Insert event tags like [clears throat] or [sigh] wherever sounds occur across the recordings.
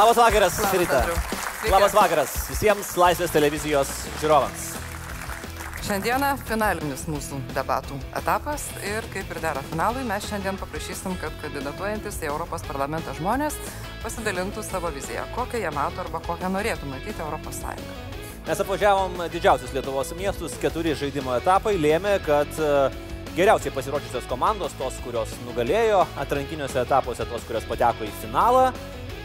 Labas vakaras, Labas, Rita. Sveiki. Labas vakaras visiems Laisvės televizijos žiūrovams. Šiandieną finalinis mūsų debatų etapas ir kaip ir dera finalui, mes šiandien paprašysim, kad kandidatuojantis į Europos parlamentą žmonės pasidalintų savo viziją, kokią jie mato arba kokią norėtų matyti Europos Sąjungą. Mes apvažiavom didžiausius Lietuvos miestus, keturi žaidimo etapai lėmė, kad e, geriausiai pasirodžiusios komandos, tos, kurios nugalėjo atrankiniuose etapuose, tos, kurios pateko į finalą,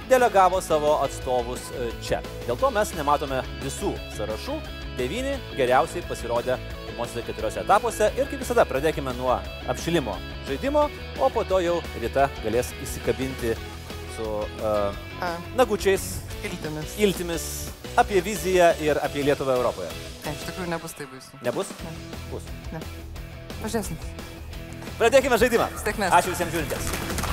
delegavo savo atstovus e, čia. Dėl to mes nematome visų sąrašų. Devyni geriausiai pasirodė pirmosiuose keturiose etapuose ir kaip visada pradėkime nuo apšilimo žaidimo, o po to jau Rita galės įsikabinti su uh, A, nagučiais, iltimis. iltimis apie viziją ir apie Lietuvą Europoje. Ne, iš tikrųjų nebus taip baisu. Nebus? Ne. Bus. Pažiūrėsim. Pradėkime žaidimą. Sėkmės. Ačiū visiems žiūrintės.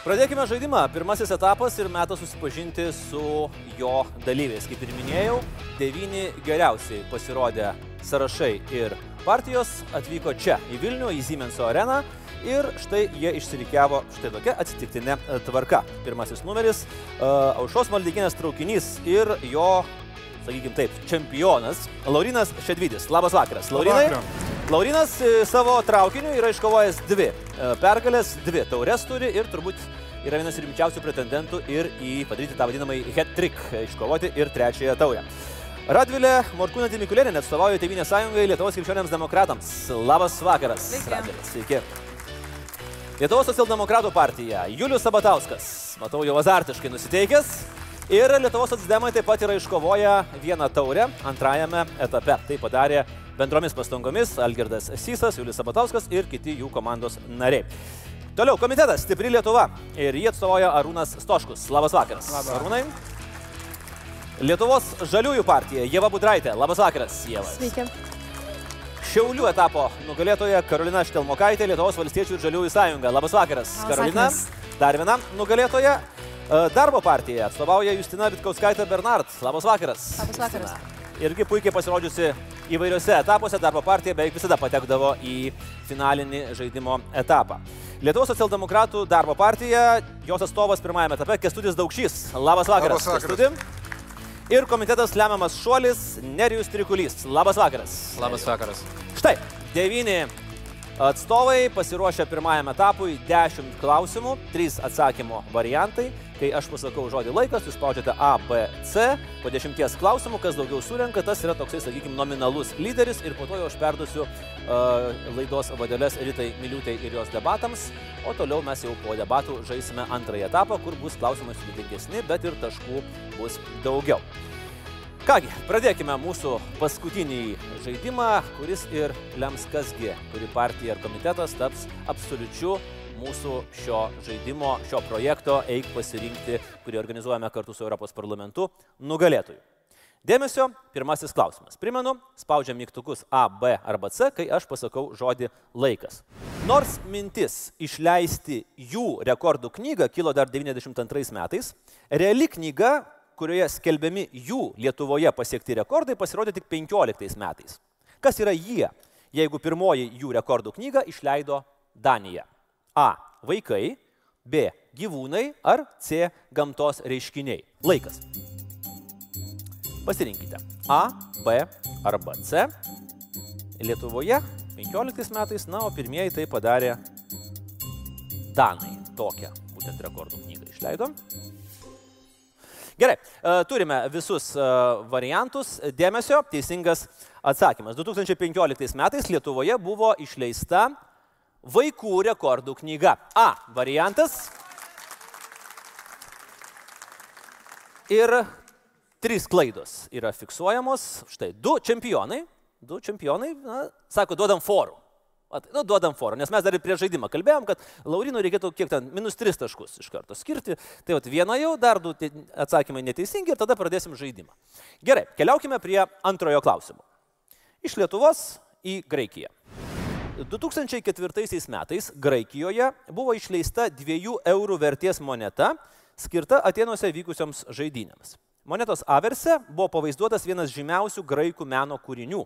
Pradėkime žaidimą. Pirmasis etapas ir metas susipažinti su jo dalyviais. Kaip ir minėjau, devyni geriausiai pasirodę sąrašai ir partijos atvyko čia, į Vilnių, į Siemenso areną. Ir štai jie išsirikiavo štai tokia atsitiktinė e, tvarka. Pirmasis numeris uh, - Aušos maldykinės traukinys ir jo, sakykime taip, čempionas Laurinas Šedvidis. Labas vakaras. Laurinai. Laurinas e, savo traukiniu yra iškovojęs dvi e, pergalės, dvi taures turi ir turbūt yra vienas rimčiausių pretendentų ir į padaryti tą vadinamąjį hat-trick, e, iškovoti ir trečiąją taurę. Radvilė Morkūnė Mikulėnė atstovauja Tevinės sąjungai Lietuvos krikščioniams demokratams. Labas vakaras. Sveiki. Radvilė. Sveiki. Lietuvos socialdemokratų partija. Julius Sabatauskas. Matau jau azartiškai nusiteikęs. Ir Lietuvos socialdemai taip pat yra iškovoję vieną taurę antrajame etape. Tai padarė bendromis pastangomis Algirdas Sysas, Julius Sabatauskas ir kiti jų komandos nariai. Toliau komitetas Stipri Lietuva ir jį atstovauja Arūnas Stoškus. Labas vakaras. Labas. Arūnai. Lietuvos žaliųjų partija Jeva Budraitė. Labas vakaras, Jeva. Sveiki. Šiaulių etapo nugalėtoja Karolina Štelmokaitė, Lietuvos valstiečių ir žaliųjų sąjunga. Labas vakaras, Labas Karolina. vakaras. Dar viena nugalėtoja. E, Darbo partija atstovauja Justina Vitkauskaitė Bernard. Labas vakaras. Labas vakaras. Justina. Irgi puikiai pasirodžiusi įvairiose etapuose. Darbo partija beveik visada patekdavo į finalinį žaidimo etapą. Lietuvos socialdemokratų darbo partija, jos atstovas pirmajame etape Kestutis Daukšys. Labas vakaras. Labas vakaras. Kęstuti. Ir komitetas lemiamas šuolis Nerijus Trikulys. Labas vakaras. Labas vakaras. Štai, devyni atstovai pasiruošę pirmajam etapui 10 klausimų, 3 atsakymo variantai. Kai aš pasakau žodį laikas, jūs spaudžiate A, B, C. Po 10 klausimų, kas daugiau surenka, tas yra toksai, sakykime, nominalus lyderis ir po to jau aš perduosiu uh, laidos vadelės Ritai Miliūtai ir jos debatams. O toliau mes jau po debatų žaisime antrąjį etapą, kur bus klausimai sudėtingesni, bet ir taškų bus daugiau. Kągi, pradėkime mūsų paskutinį žaidimą, kuris ir lems kasgi, kuri partija ar komitetas taps absoliučiu mūsų šio žaidimo, šio projekto Eik pasirinkti, kurį organizuojame kartu su Europos parlamentu, nugalėtojų. Dėmesio, pirmasis klausimas. Primenu, spaudžiam mygtukus A, B arba C, kai aš pasakau žodį laikas. Nors mintis išleisti jų rekordų knygą kilo dar 92 metais, reali knyga kurioje skelbiami jų Lietuvoje pasiekti rekordai, pasirodė tik 15 metais. Kas yra jie, jeigu pirmoji jų rekordų knygą išleido Danija? A. Vaikai, B. Gyvūnai ar C. Gamtos reiškiniai. Laikas. Pasirinkite A, B arba C. Lietuvoje 15 metais, na, o pirmieji tai padarė Danai. Tokią būtent rekordų knygą išleido. Gerai, e, turime visus e, variantus. Dėmesio, teisingas atsakymas. 2015 metais Lietuvoje buvo išleista vaikų rekordų knyga. A. Variantas. Ir trys klaidos yra fiksuojamos. Štai du čempionai. Du čempionai, na, sako, duodam forų. At, nu, duodam forą, nes mes dar ir prieš žaidimą kalbėjom, kad Laurinui reikėtų kiek ten, minus 3 taškus iš karto skirti. Tai vat viena jau, dar du atsakymai neteisingi ir tada pradėsim žaidimą. Gerai, keliaukime prie antrojo klausimo. Iš Lietuvos į Graikiją. 2004 metais Graikijoje buvo išleista 2 eurų vertės moneta, skirta Atenuose vykusioms žaidynėms. Monetos averse buvo pavaizduotas vienas žymiausių graikų meno kūrinių,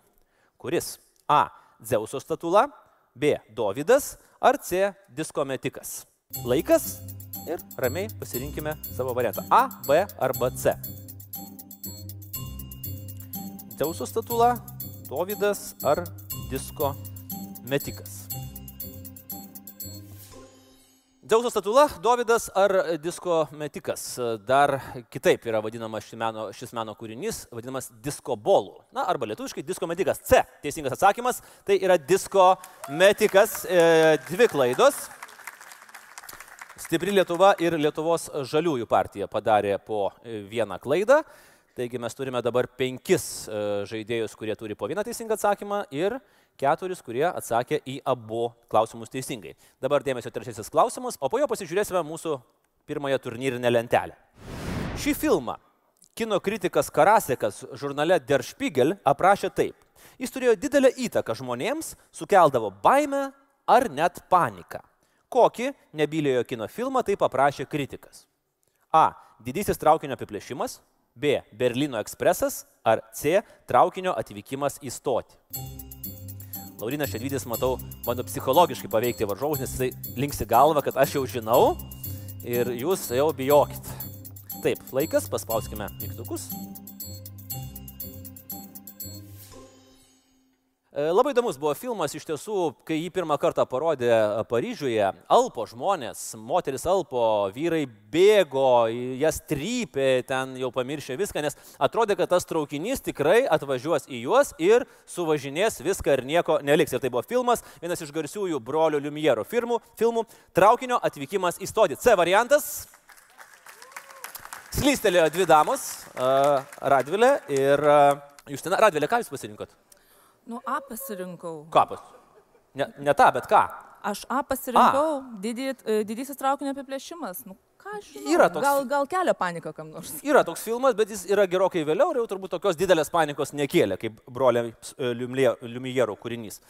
kuris A. Dzeuso statula, B. Dovydas ar C. Disko metikas. Laikas ir ramiai pasirinkime savo variantą. A, B arba C. Dzeuso statula, Dovydas ar disko metikas. Dzeuso statula, Dovydas ar disko metikas. Dar kitaip yra vadinamas šis meno, šis meno kūrinys, vadinamas disko bolų. Na, arba lietuviškai disko metikas. C. Teisingas atsakymas. Tai yra disko metikas. E, dvi klaidos. Stipri Lietuva ir Lietuvos žaliųjų partija padarė po vieną klaidą. Taigi mes turime dabar penkis e, žaidėjus, kurie turi po vieną teisingą atsakymą ir keturis, kurie atsakė į abu klausimus teisingai. Dabar dėmesio trečiasis klausimas, o po jo pasižiūrėsime mūsų pirmąją turnyrinę lentelę. Šį filmą kino kritikas Karasekas žurnale Der Spiegel aprašė taip. Jis turėjo didelę įtaką žmonėms, sukeldavo baimę ar net paniką. Kokį nebyliojo kino filmą taip aprašė kritikas? A. Didysis traukinio apiplėšimas. B. Berlyno ekspresas. Ar C. Traukinio atvykimas į stotį. Laurinas Šedvytis, matau, bando psichologiškai paveikti varžovus, nes jisai linksi galvą, kad aš jau žinau ir jūs jau bijokit. Taip, laikas, paspauskime mygtukus. Labai įdomus buvo filmas, iš tiesų, kai jį pirmą kartą parodė Paryžiuje, Alpo žmonės, moteris Alpo, vyrai bėgo, jas trypė, ten jau pamiršė viską, nes atrodė, kad tas traukinys tikrai atvažiuos į juos ir suvažinės viską ir nieko neliks. Ir tai buvo filmas, vienas iš garsiųjų brolio Lumiero filmų, filmų Traukinio atvykimas į stodį. C variantas. Slystelėjo dvi damos, uh, Radvilė ir Justina. Radvilė, ką jūs pasirinkot? Nu, A pasirinkau. Ką pas? Ne, ne tą, bet ką? Aš A pasirinkau, didį, e, didysis traukinio apiplėšimas. Nu, ką aš žinau. Yra toks- Gal, gal kelia paniką kam nors. [laughs] Yra toks filmas, bet jis yra gerokai vėliau ir jau turbūt tokios didelės panikos nekėlė, kaip broliai Liumierų kūrinys.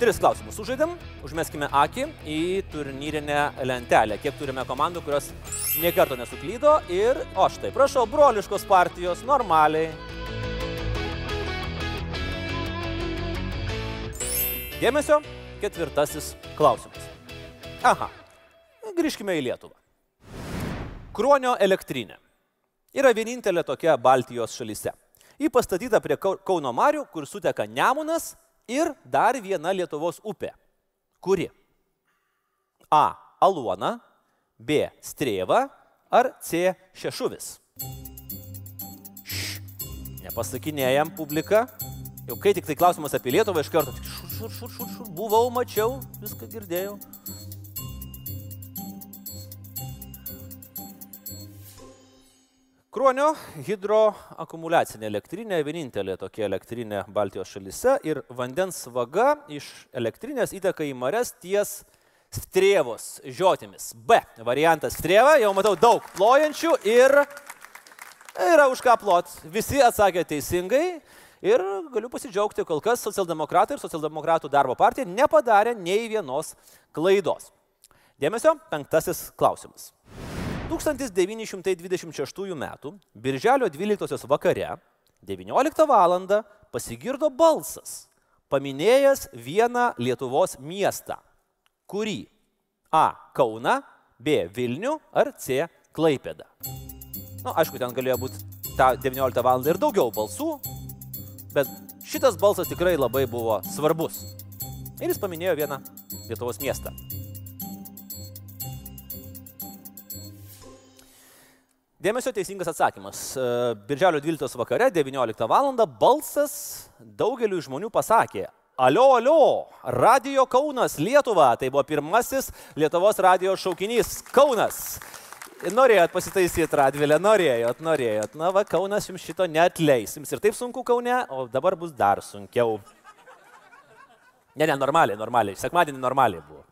Tris klausimus sužaidėm, užmeskime akį į turnyrinę lentelę. Kiek turime komandų, kurios niekarto nesuklydo ir, o štai, prašau, broliškos partijos, normaliai. Dėmesio, ketvirtasis klausimas. Aha, grįžkime į Lietuvą. Kruonio elektrinė yra vienintelė tokia Baltijos šalyse. Ji pastatyta prie Kau- Kauno Marių, kur suteka Nemunas ir dar viena Lietuvos upė. Kuri? A. Aluona, B. Strėva ar C. Šešuvis. Šš, Nepasakinėjam publiką. Jau kai tik tai klausimas apie Lietuvą, iš karto tik šur, šur, šur, šur, šur, buvau, mačiau, viską girdėjau. Kruonio hidroakumuliacinė elektrinė, vienintelė tokia elektrinė Baltijos šalyse ir vandens vaga iš elektrinės įteka į mares ties strėvos žiotimis. B variantas strėva, jau matau daug plojančių ir yra už ką plot. Visi atsakė teisingai ir galiu pasidžiaugti, kol kas socialdemokratai ir socialdemokratų darbo partija nepadarė nei vienos klaidos. Dėmesio, penktasis klausimas. 1926 m. Birželio 12 vakare 19 val. pasigirdo balsas, paminėjęs vieną Lietuvos miestą. Kurį? A. Kauna, B. Vilnių ar C. Klaipėda. Na, nu, aišku, ten galėjo būti tą 19 val. ir daugiau balsų, bet šitas balsas tikrai labai buvo svarbus. Ir jis paminėjo vieną Lietuvos miestą. Dėmesio teisingas atsakymas. E, Birželio 12 vakare 19 val. balsas daugeliu žmonių pasakė. Alio, alio, Radio Kaunas Lietuva. Tai buvo pirmasis Lietuvos radio šaukinys Kaunas. Norėjot pasitaisyti Radvilę, norėjot, norėjot. Na, va, Kaunas jums šito neatleis. Jums ir taip sunku Kaune, o dabar bus dar sunkiau. Ne, ne, normaliai, normaliai. Sekmadienį normaliai buvo.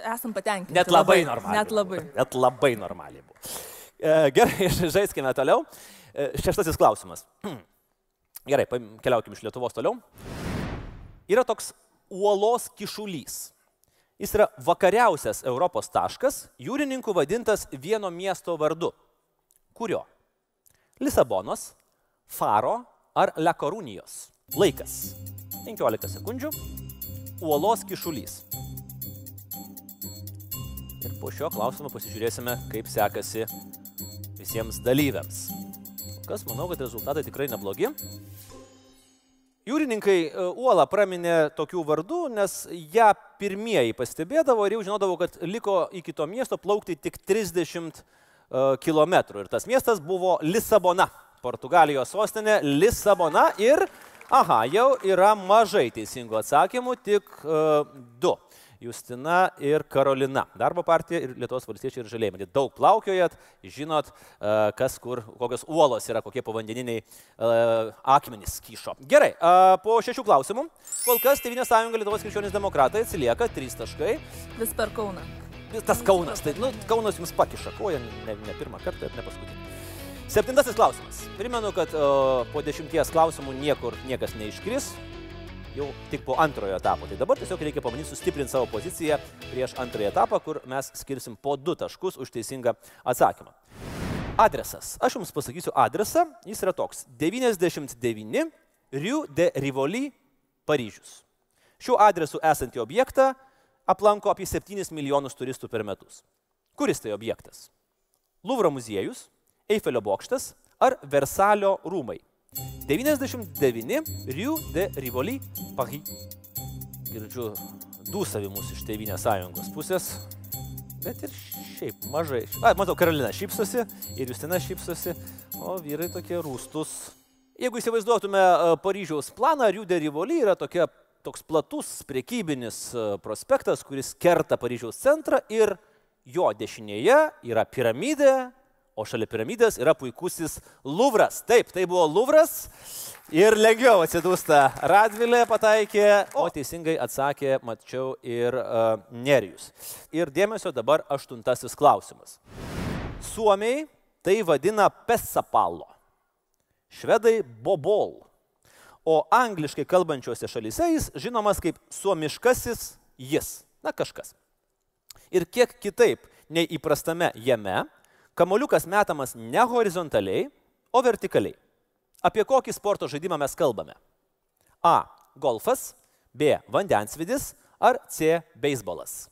Esam patenkinti. Net labai normaliai. Net labai. Buvo. Net labai normaliai buvo. E, Gerai, [laughs] žaiskime toliau. E, Šeštasis klausimas. Gerai, paim- keliaukim iš Lietuvos toliau. Yra toks uolos kišulys. Jis yra vakariausias Europos taškas, jūrininkų vadintas vieno miesto vardu. Kurio? Lisabonos, Faro ar Lekorunijos. Laikas. 15 sekundžių. Uolos kišulys. po šio klausimo pasižiūrėsime, kaip sekasi visiems dalyviams. Kas manau, kad rezultatai tikrai neblogi. Jūrininkai e, uolą praminė tokių vardų, nes ją pirmieji pastebėdavo ir jau žinodavo, kad liko iki to miesto plaukti tik 30 km. Ir tas miestas buvo Lisabona, Portugalijos sostinė Lisabona. Ir, aha, jau yra mažai teisingų atsakymų, tik uh, du. Justina ir Karolina. Darbo partija ir Lietuvos valstiečiai ir žalėjai. Matyt, daug plaukiojat, žinot, kas kur, kokios uolos yra, kokie povandeniniai uh, akmenys kyšo. Gerai, uh, po šešių klausimų. Kol kas Tevinės sąjunga Lietuvos krikščionys demokratai atsilieka, trys taškai. Vis per Kauną. Tas Kaunas, tai nu, Kaunas jums pakiša koją, ne, ne pirmą kartą ir ne paskutinį. Septintasis klausimas. Primenu, kad uh, po dešimties klausimų niekur niekas neiškris jau tik po antrojo etapo. Tai dabar tiesiog reikia pabandyti sustiprinti savo poziciją prieš antrąjį etapą, kur mes skirsim po du taškus už teisingą atsakymą. Adresas. Aš jums pasakysiu adresą. Jis yra toks. 99 Rue de Rivoli, Paryžius. Šiuo adresu esantį objektą aplanko apie 7 milijonus turistų per metus. Kuris tai objektas? Louvre muziejus, Eifelio bokštas ar Versalio rūmai? 99 Rue de Rivoli, Paris. Girdžiu dūsavimus iš Tevinės sąjungos pusės, bet ir šiaip mažai. A, matau, Karolina šypsosi ir Justina šypsosi, o vyrai tokie rūstus. Jeigu įsivaizduotume Paryžiaus planą, Rue de Rivoli yra tokia, toks platus priekybinis prospektas, kuris kerta Paryžiaus centrą ir jo dešinėje yra piramidė, o šalia piramidės yra puikusis Luvras. Taip, tai buvo Luvras ir lengviau atsidūsta Radvilė pataikė, o teisingai atsakė, mačiau, ir uh, Nerijus. Ir dėmesio dabar aštuntasis klausimas. Suomiai tai vadina Pesapalo, švedai Bobol, o angliškai kalbančiuose šalyse jis žinomas kaip suomiškasis jis, na kažkas. Ir kiek kitaip nei įprastame jame, Kamoliukas metamas ne horizontaliai, o vertikaliai. Apie kokį sporto žaidimą mes kalbame? A. Golfas, B. Vandensvidis ar C. Beisbolas.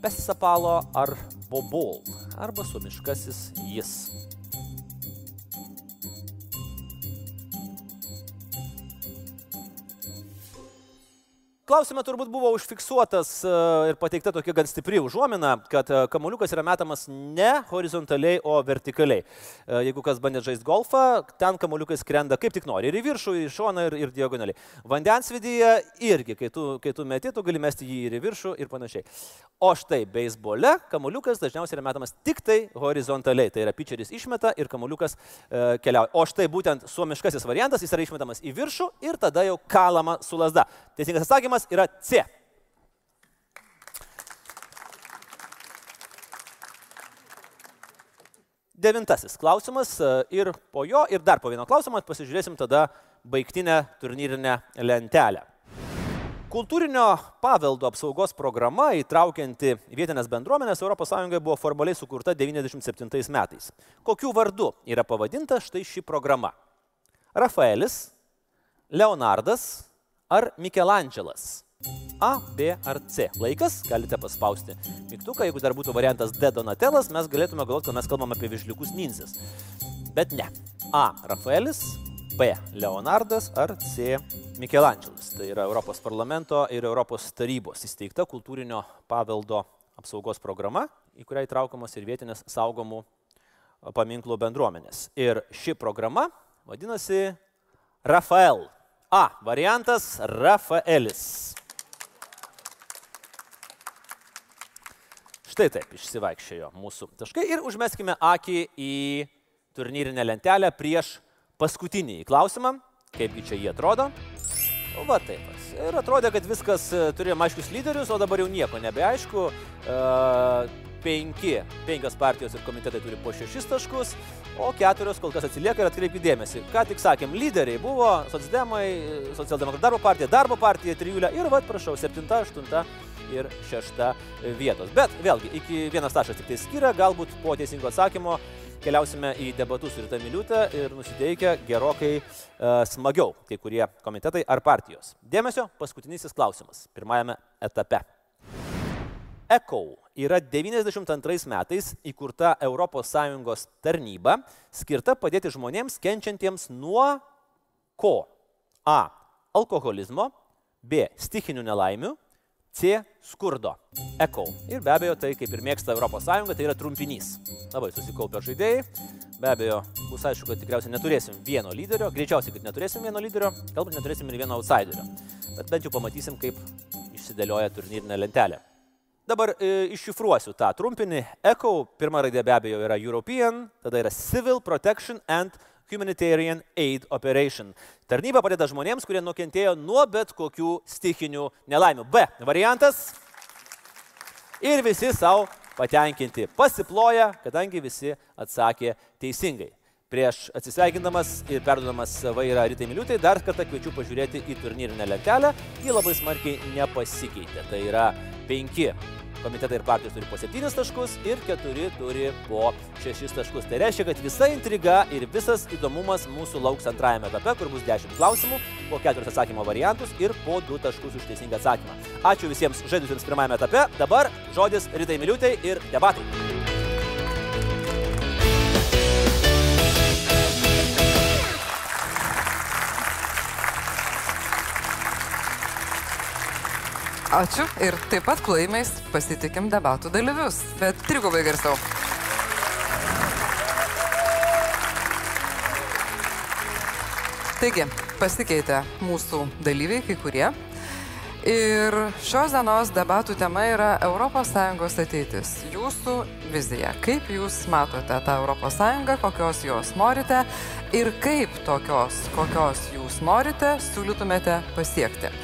Pesapalo ar bobol arba suomiškasis jis. Klausime turbūt buvo užfiksuotas e, ir pateikta tokia gan stipri užuomina, kad e, kamuoliukas yra metamas ne horizontaliai, o vertikaliai. E, jeigu kas bandė žaisti golfą, ten kamuoliukas skrenda kaip tik nori. Ir į viršų, ir į šoną, ir, ir diagonaliai. Vandensvidyje irgi, kai tu, kai tu meti, tu gali mesti jį ir į viršų ir panašiai. O štai beisbole kamuoliukas dažniausiai yra metamas tik tai horizontaliai. Tai yra pitcheris išmeta ir kamuoliukas e, keliauja. O štai būtent suomiškasis variantas, jis yra išmetamas į viršų ir tada jau kalama su lasda. Teisingas atsakymas atsakymas yra C. Devintasis klausimas e, ir po jo, ir dar po vieno klausimo pasižiūrėsim tada baigtinę turnyrinę lentelę. Kultūrinio paveldo apsaugos programa įtraukianti vietinės bendruomenės ES buvo formaliai sukurta 1997 metais. Kokiu vardu yra pavadinta štai ši programa? Rafaelis, Leonardas, ar Mikelandželas? A, B ar C. Laikas, galite paspausti mygtuką, jeigu dar būtų variantas D Donatelas, mes galėtume galvoti, kad mes kalbam apie vižliukus ninzis. Bet ne. A. Rafaelis, B. Leonardas ar C. Mikelandželas. Tai yra Europos parlamento ir Europos tarybos įsteigta kultūrinio paveldo apsaugos programa, į kurią įtraukiamas ir vietinės saugomų paminklų bendruomenės. Ir ši programa vadinasi Rafael A variantas - Rafaelis. Štai taip išsivaikščiojo mūsų taškai ir užmeskime akį į turnyrinę lentelę prieš paskutinį klausimą, kaipgi čia jie atrodo. Va taip. Pas. Ir atrodė, kad viskas e, turėjo aiškius lyderius, o dabar jau nieko nebeaišku. E, 5. Penkios partijos ir komitetai turi po 6 taškus, o 4 kol kas atsilieka ir atkreipkite dėmesį. Ką tik sakėm, lyderiai buvo Socialdemai, Socialdemokratų darbo partija, darbo partija, trijulė ir, vad, prašau, 7, 8 ir 6 vietos. Bet vėlgi, iki vienas taškas tik tai skiria, galbūt po teisingo atsakymo keliausime į debatus ir tą miliutę ir nusiteikia gerokai uh, smagiau kai kurie komitetai ar partijos. Dėmesio, paskutinisis klausimas pirmajame etape. ECHO yra 92 metais įkurta ES tarnyba, skirta padėti žmonėms kenčiantiems nuo ko? A. Alkoholizmo, B. Stichinių nelaimių, C. Skurdo. ECO. Ir be abejo, tai kaip ir mėgsta ES, tai yra trumpinys. Labai susikaupę žaidėjai. Be abejo, bus aišku, kad tikriausiai neturėsim vieno lyderio. Greičiausiai, kad neturėsim vieno lyderio, galbūt neturėsim ir vieno outsiderio. Bet bent jau pamatysim, kaip išsidėlioja turnyrinė lentelė. Dabar e, iššifruosiu tą trumpinį. ECO, pirma raidė be abejo yra European, tada yra Civil Protection and Humanitarian Aid Operation. Tarnyba padeda žmonėms, kurie nukentėjo nuo bet kokių stichinių nelaimių. B variantas. Ir visi savo patenkinti. Pasiploja, kadangi visi atsakė teisingai. Prieš atsisveikindamas ir perduodamas vairą Ritai Miliutai, dar kartą kviečiu pažiūrėti į turnyrinę lentelę. Ji labai smarkiai nepasikeitė. Tai yra penki komitetai ir partijos turi po 7 taškus ir 4 turi po 6 taškus. Tai reiškia, kad visa intriga ir visas įdomumas mūsų lauks antrajame etape, kur bus 10 klausimų, po 4 atsakymo variantus ir po 2 taškus už teisingą atsakymą. Ačiū visiems žaidusiems pirmajame etape. Dabar žodis Ritai Miliutai ir debatai. Ačiū ir taip pat klaimais pasitikim debatų dalyvius, bet trigubai garsiau. Taigi, pasikeitė mūsų dalyviai, kai kurie. Ir šios dienos debatų tema yra ES ateitis. Jūsų vizija. Kaip jūs matote tą ES, kokios jos norite ir kaip tokios, kokios jūs norite, siūlytumėte pasiekti.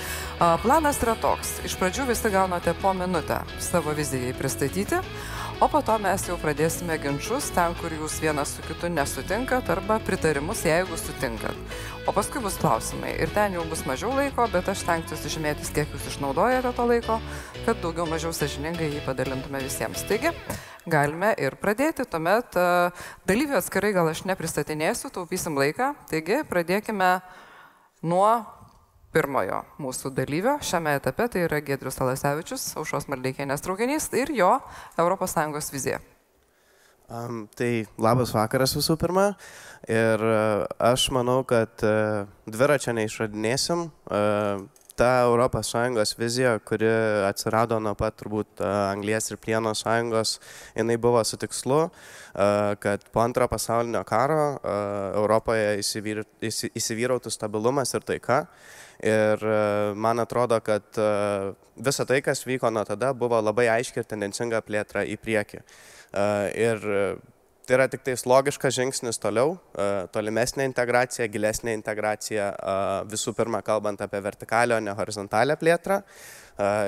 Planas yra toks. Iš pradžių visi gaunate po minutę savo vizijai pristatyti, o po to mes jau pradėsime ginčius ten, kur jūs vienas su kitu nesutinkat arba pritarimus, jeigu sutinkat. O paskui bus klausimai. Ir ten jau bus mažiau laiko, bet aš stengsiuosi žymėtis, kiek jūs išnaudojate to laiko, kad daugiau mažiau sažiningai jį padalintume visiems. Taigi, galime ir pradėti. Tuomet dalyvių atskirai gal aš nepristatinėsiu, taupysim laiką. Taigi, pradėkime nuo pirmojo mūsų dalyvio šiame etape, tai yra Gedrius Alasevičius, Aušos Maldeikienės traukinys ir jo ES vizija. Um, tai labas vakaras visų pirma. Ir uh, aš manau, kad uh, dviračio neišradinėsim. Uh, ta ES vizija, kuri atsirado nuo pat turbūt Anglijas ir Plieno sąjungos, jinai buvo su tikslu, kad po antro pasaulinio karo Europoje įsivyrautų stabilumas ir taika. Ir e, man atrodo, kad e, visa tai, kas vyko nuo tada, buvo labai aiški ir tendencinga plėtra į priekį. E, ir tai yra tik tais logiškas žingsnis toliau, tolimesnė integracija, gilesnė integracija, visų pirma, kalbant apie vertikalę, o ne horizontalią plėtrą.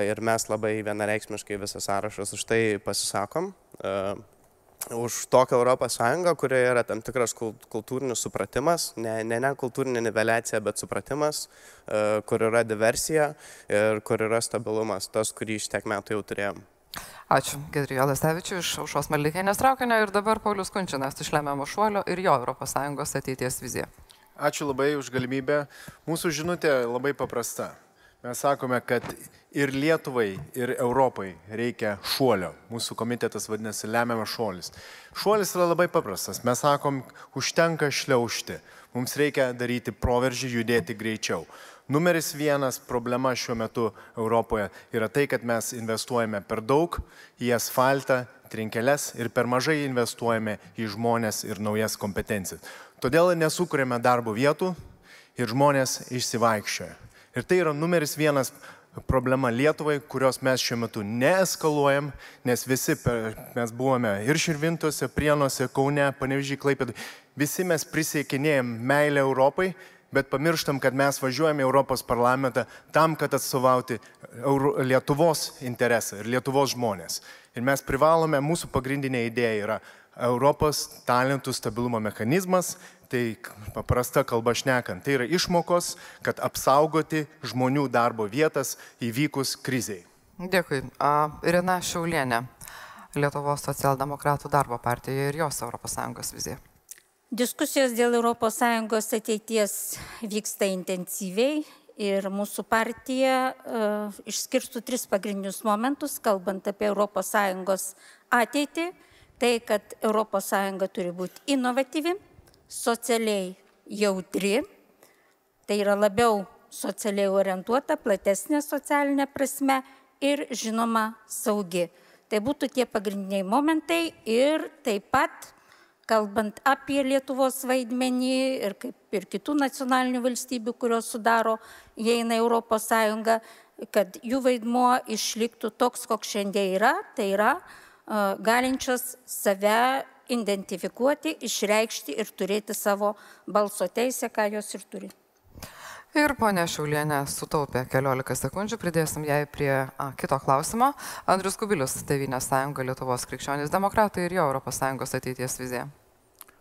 Ir mes labai vienareikšmiškai visas sąrašas už tai pasisakom už tokią Europos Sąjungą, kurioje yra tam tikras kultūrinis supratimas, ne, ne, ne kultūrinė niveliacija, bet supratimas, e, kur yra diversija ir kur yra stabilumas, tas, kurį iš tiek metų jau turėjom. Ačiū, Gedrijo Lastevičiu iš Aušos Maldikėnės traukinio ir dabar Paulius Kunčinas iš Lemiamo šuolio ir jo ES ateities vizija. Ačiū labai už galimybę. Mūsų žinutė labai paprasta. Mes sakome, kad ir Lietuvai, ir Europai reikia šuolio. Mūsų komitetas vadinasi lemiamas šuolis. Šuolis yra labai paprastas. Mes sakom, užtenka šliaužti. Mums reikia daryti proveržį, judėti greičiau. Numeris vienas problema šiuo metu Europoje yra tai, kad mes investuojame per daug į asfaltą, trinkeles ir per mažai investuojame į žmonės ir naujas kompetencijas. Todėl nesukūrėme darbo vietų ir žmonės išsivaikščioja. Ir tai yra numeris vienas problema Lietuvai, kurios mes šiuo metu neeskaluojam, nes visi per, mes buvome ir Širvintose, Prienuose, Kaune, Panevižiai, Klaipėdai, visi mes prisiekinėjom meilę Europai, bet pamirštam, kad mes važiuojame į Europos parlamentą tam, kad atstovauti Lietuvos interesą ir Lietuvos žmonės. Ir mes privalome, mūsų pagrindinė idėja yra Europos talentų stabilumo mechanizmas, tai paprasta kalba šnekant, tai yra išmokos, kad apsaugoti žmonių darbo vietas įvykus kriziai. Dėkui. Irina Šiaulienė, Lietuvos socialdemokratų darbo partija ir jos ES vizija. Diskusijos dėl ES ateities vyksta intensyviai Ir mūsų partija uh, išskirstų tris pagrindinius momentus, kalbant apie ES ateitį. Tai, kad ES turi būti inovatyvi, socialiai jautri, tai yra labiau socialiai orientuota, platesnė socialinė prasme ir žinoma saugi. Tai būtų tie pagrindiniai momentai ir taip pat, kalbant apie Lietuvos vaidmenį ir kaip ir kitų nacionalinių valstybių, kurios sudaro, įeina Europos Sąjunga, kad jų vaidmuo išliktų toks, koks šiandien yra, tai yra galinčios save identifikuoti, išreikšti ir turėti savo balso teisę, ką jos ir turi. Ir ponia Šiaulienė sutaupė keliolika sekundžių, pridėsim jai prie a, kito klausimo. Andrius Kubilius, Tevinės sąjunga Lietuvos krikščionys demokratai ir jo ES ateities vizija.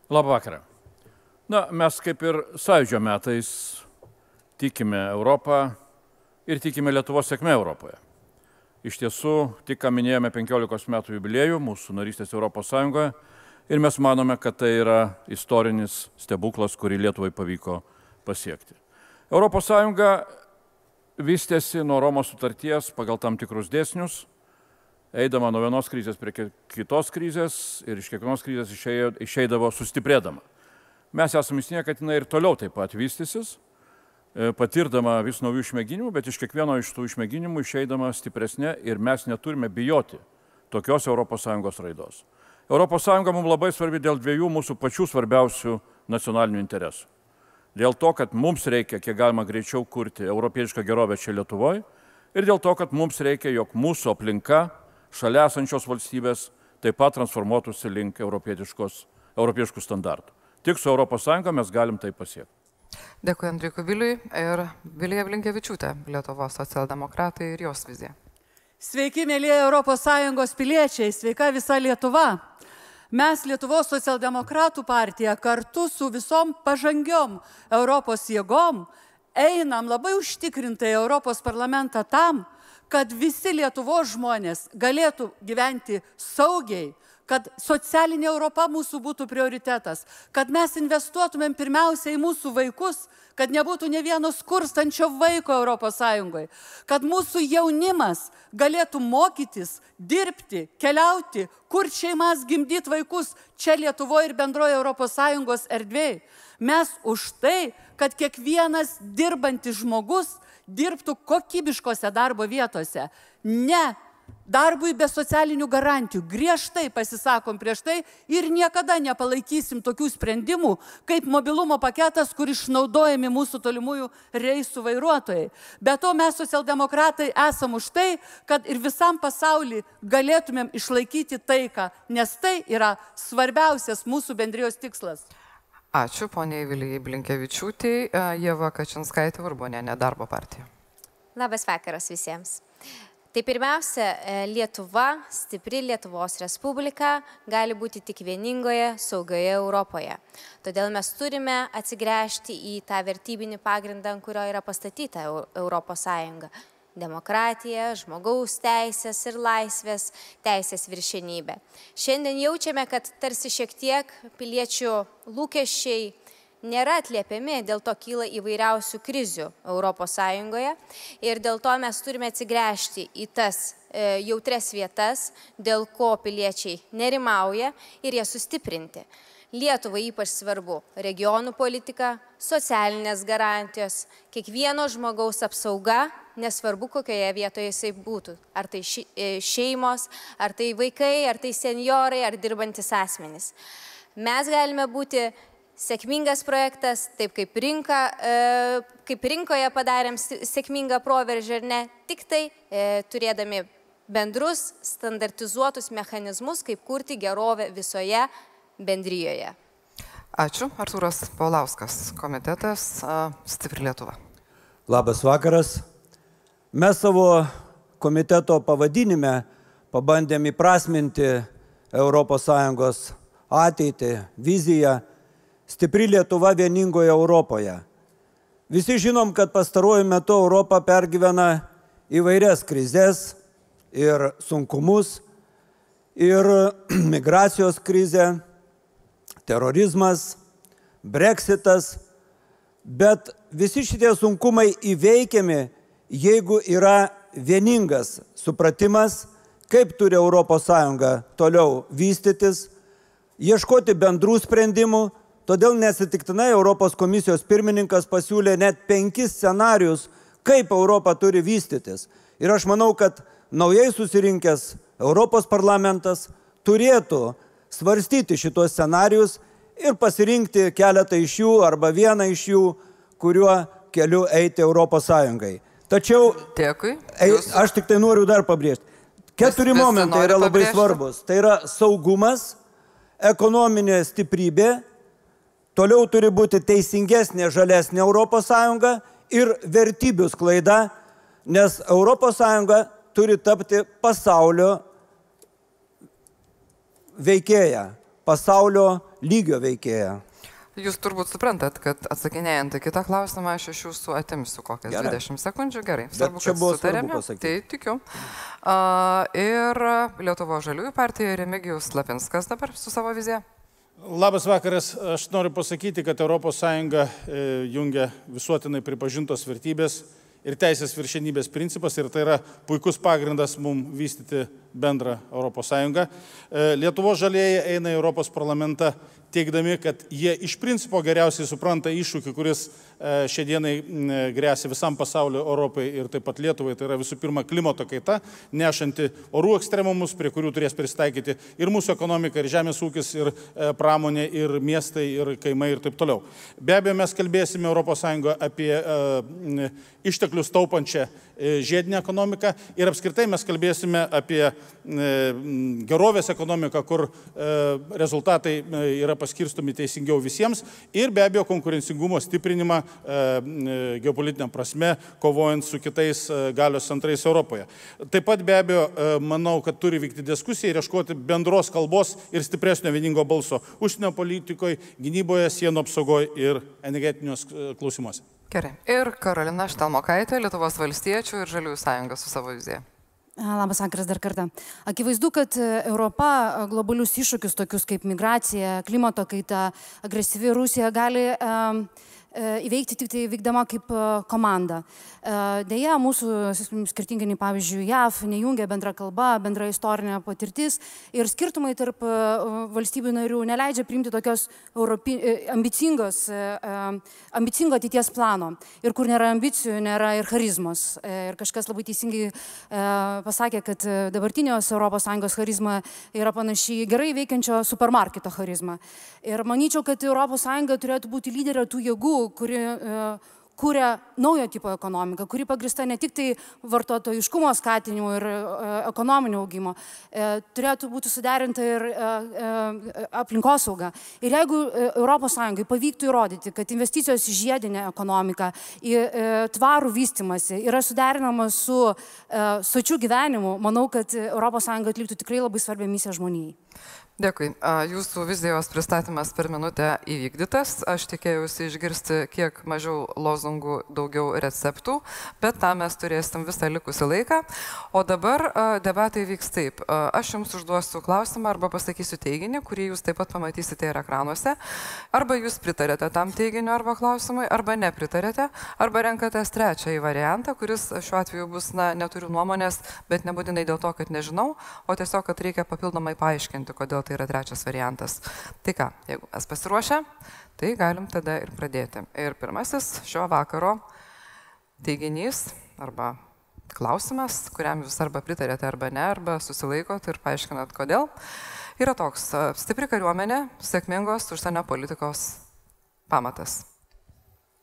Labą vakarą. Na, mes kaip ir sąjūdžio metais tikime Europą ir tikime Lietuvos sėkmę Europoje. Iš tiesų, tik ką minėjome 15 metų jubiliejų mūsų narystės Europos Sąjungoje ir mes manome, kad tai yra istorinis stebuklas, kurį Lietuvai pavyko pasiekti. ES vystėsi nuo Romos sutarties pagal tam tikrus dėsnius, eidama nuo vienos krizės prie kitos krizės ir iš kiekvienos krizės išeidavo sustiprėdama. Mes esame įstinę, kad jinai ir toliau taip pat vystysis, e, patirdama vis naujų išmėginimų, bet iš kiekvieno iš tų išmėginimų išeidama stipresnė ir mes neturime bijoti tokios ES raidos. ES mums labai svarbi dėl dviejų mūsų pačių svarbiausių nacionalinių interesų. Dėl to, kad mums reikia kiek galima greičiau kurti europietišką gerovę čia Lietuvoje ir dėl to, kad mums reikia, jog mūsų aplinka šalia esančios valstybės taip pat transformuotųsi link europietiškų standartų. Tik su ES mes galim tai pasiekti. Dėkui Andriui Kubiliui ir Vilija Blinkevičiūtė, Lietuvos socialdemokratai ir jos vizija. Sveiki, mėlyje ES piliečiai, sveika visa Lietuva. Mes Lietuvos socialdemokratų partija kartu su visom pažangiom Europos jėgom einam labai užtikrintai Europos parlamentą tam, kad visi Lietuvos žmonės galėtų gyventi saugiai, kad socialinė Europa mūsų būtų prioritetas, kad mes investuotumėm pirmiausia į mūsų vaikus, kad nebūtų ne vieno skurstančio vaiko ES, kad mūsų jaunimas galėtų mokytis, dirbti, keliauti, kurti šeimas, gimdyti vaikus čia Lietuvoje ir bendroje ES erdvėje. Mes už tai, kad kiekvienas dirbantis žmogus dirbtų kokybiškose darbo vietose. Ne darbui be socialinių garantijų. Griežtai pasisakom prieš tai ir niekada nepalaikysim tokių sprendimų, kaip mobilumo paketas, kur išnaudojami mūsų tolimųjų reisų vairuotojai. Be to mes socialdemokratai esam už tai, kad ir visam pasauliu galėtumėm išlaikyti taiką, nes tai yra svarbiausias mūsų bendrijos tikslas. Ačiū poniai Vilijai Blinkevičiūtei, Jeva Kačinskaitė, Urbonė, nedarbo partija. Labas vakaras visiems. Tai pirmiausia, e, Lietuva, stipri Lietuvos Respublika gali būti tik vieningoje, saugioje Europoje. Todėl mes turime atsigręžti į tą vertybinį pagrindą, ant kurio yra pastatyta Europos Sąjunga - demokratija, žmogaus teisės ir laisvės, teisės viršenybė. Šiandien jaučiame, kad tarsi šiek tiek piliečių lūkesčiai nėra atliepiami, dėl to kyla įvairiausių krizių ES ir dėl to mes turime atsigręžti į tas e, jautres vietas, dėl ko piliečiai nerimauja ir jas sustiprinti. Lietuvai ypač svarbu regionų politika, socialinės garantijos, kiekvieno žmogaus apsauga, nesvarbu kokioje vietoje jisai būtų. Ar tai e, šeimos, ar tai vaikai, ar tai seniorai, ar dirbantis asmenys. Mes galime būti sėkmingas projektas, taip kaip, rinka, e, kaip rinkoje padarėm sėkmingą proveržį ir ne, tik tai e, turėdami bendrus standartizuotus mechanizmus, kaip kurti gerovę visoje bendryjoje. Ačiū. Artūras Paulauskas, komitetas Stipri Lietuva. Labas vakaras. Mes savo komiteto pavadinime pabandėm įprasminti ES ateitį, viziją Stipri Lietuva vieningoje Europoje. Visi žinom, kad pastaruoju metu Europa pergyvena įvairias krizės ir sunkumus, ir [clears throat] migracijos krizė, terorizmas, breksitas, Bet visi šitie sunkumai įveikiami, jeigu yra vieningas supratimas, kaip turi ES toliau vystytis, ieškoti bendrų sprendimų. Todėl nesitiktinai Europos komisijos pirmininkas pasiūlė net penkis scenarius, kaip Europa turi vystytis. Ir aš manau, kad naujai susirinkęs Europos parlamentas turėtų svarstyti šitos scenarius ir pasirinkti keletą iš jų arba vieną iš jų, kuriuo keliu eiti Europos Sąjungai. Tačiau, Dėkui. Jūs- aš tik tai noriu dar pabrėžti. Keturi Vis- vis momentai nori yra labai pabrėžti? svarbus. Tai yra saugumas, ekonominė stiprybė, toliau turi būti teisingesnė, žalesnė Europos Sąjunga ir vertybių sklaida, nes Sąjunga turi tapti pasaulio veikėja, pasaulio lygio veikėja. Jūs turbūt suprantat, kad atsakinėjant į kitą klausimą, aš iš jūsų atimsiu kokias Gerai. 20 sekundžių. Gerai, svarbu, čia buvo sutarėme. Tai tikiu. A, ir Lietuvo žaliųjų partija Remigijus Lapinskas dabar su savo vizija. Labas vakaras. Aš noriu pasakyti, kad ES e, jungia visuotinai pripažintos vertybės ir teisės viršenybės principas ir tai yra puikus pagrindas mums vystyti bendrą ES. E, Lietuvo žalieji eina į Europos parlamentą teikdami, kad jie iš principo geriausiai supranta iššūkį, kuris e, šiandienai m, grėsia visam pasaulio Europai ir taip pat Lietuvai. Tai yra visų pirma klimato kaita, nešanti orų ekstremumus, prie kurių turės pristaikyti ir mūsų ekonomika, ir žemės ūkis, ir e, pramonė, ir miestai, ir kaimai ir taip toliau. Be abejo, mes kalbėsime ES apie e, išteklius taupančią e, žiedinę ekonomiką ir apskritai mes kalbėsime apie e, gerovės ekonomiką, kur e, rezultatai e, yra paskirstomi teisingiau visiems ir be abejo konkurencingumo stiprinimą e, e, geopolitinę prasme, kovojant su kitais e, galios centrais Europoje. Taip pat be abejo, e, manau, kad turi vykti diskusija ir ieškoti bendros kalbos ir stipresnio vieningo balso užsienio politikoje, gynyboje, sienų apsaugoje ir energetinius e, klausimuose. Gerai. Ir Karolina Štelmokaitė, Lietuvos valstiečių ir Žaliųjų sąjunga su savo vizija. Labas vakaras dar kartą. Akivaizdu, kad e, Europa e, globalius iššūkius tokius kaip migracija, klimato kaita, agresyvi Rusija gali um, įveikti tik tai vykdama kaip e, komanda. E, Deja, mūsų skirtingai nei pavyzdžiui JAV nejungia bendra kalba, bendra istorinė patirtis ir skirtumai tarp e, valstybių narių neleidžia priimti tokios europi, e, ambicingos, e, e, ambicingo ateities plano. Ir kur nėra ambicijų, nėra ir charizmos. E, Ir kažkas labai teisingai e, pasakė, kad e, dabartinės ES charizma yra panaši į gerai veikiančio supermarketo charizmą. Ir manyčiau, kad ES turėtų būti lyderė tų jėgų, kuri e, kūrė naujo tipo ekonomiką, kuri pagrista ne tik tai vartotojiškumo skatinimu ir e, ekonominio augimo, e, turėtų būti suderinta ir aplinkosauga. Ir jeigu ES pavyktų įrodyti, kad investicijos į žiedinę ekonomiką, į tvarų vystimasi yra suderinama su sočiu gyvenimu, manau, kad ES atliktų tikrai labai svarbią misiją žmonijai. Dėkui. Jūsų vizijos pristatymas per minutę įvykdytas. Aš tikėjausi išgirsti kiek mažiau lozungų, daugiau receptų, bet tam mes turėsim visą likusį laiką. O dabar debatai vyks taip. Aš jums užduosiu klausimą arba pasakysiu teiginį, kurį jūs taip pat pamatysite ir ekranuose. Arba jūs pritarėte tam teiginiu arba klausimui, arba nepritarėte, arba renkatės trečiąjį variantą, kuris šiuo atveju bus, na, neturiu nuomonės, bet nebūtinai dėl to, kad nežinau, o tiesiog, kad reikia papildomai paaiškinti, kodėl tai yra trečias variantas. Tai ką, jeigu mes pasiruošę, tai galim tada ir pradėti. Ir pirmasis šio vakaro teiginys arba klausimas, kuriam jūs arba pritarėte, arba ne, arba susilaikot ir paaiškinat, kodėl, yra toks stipri kariuomenė, sėkmingos užsienio politikos pamatas.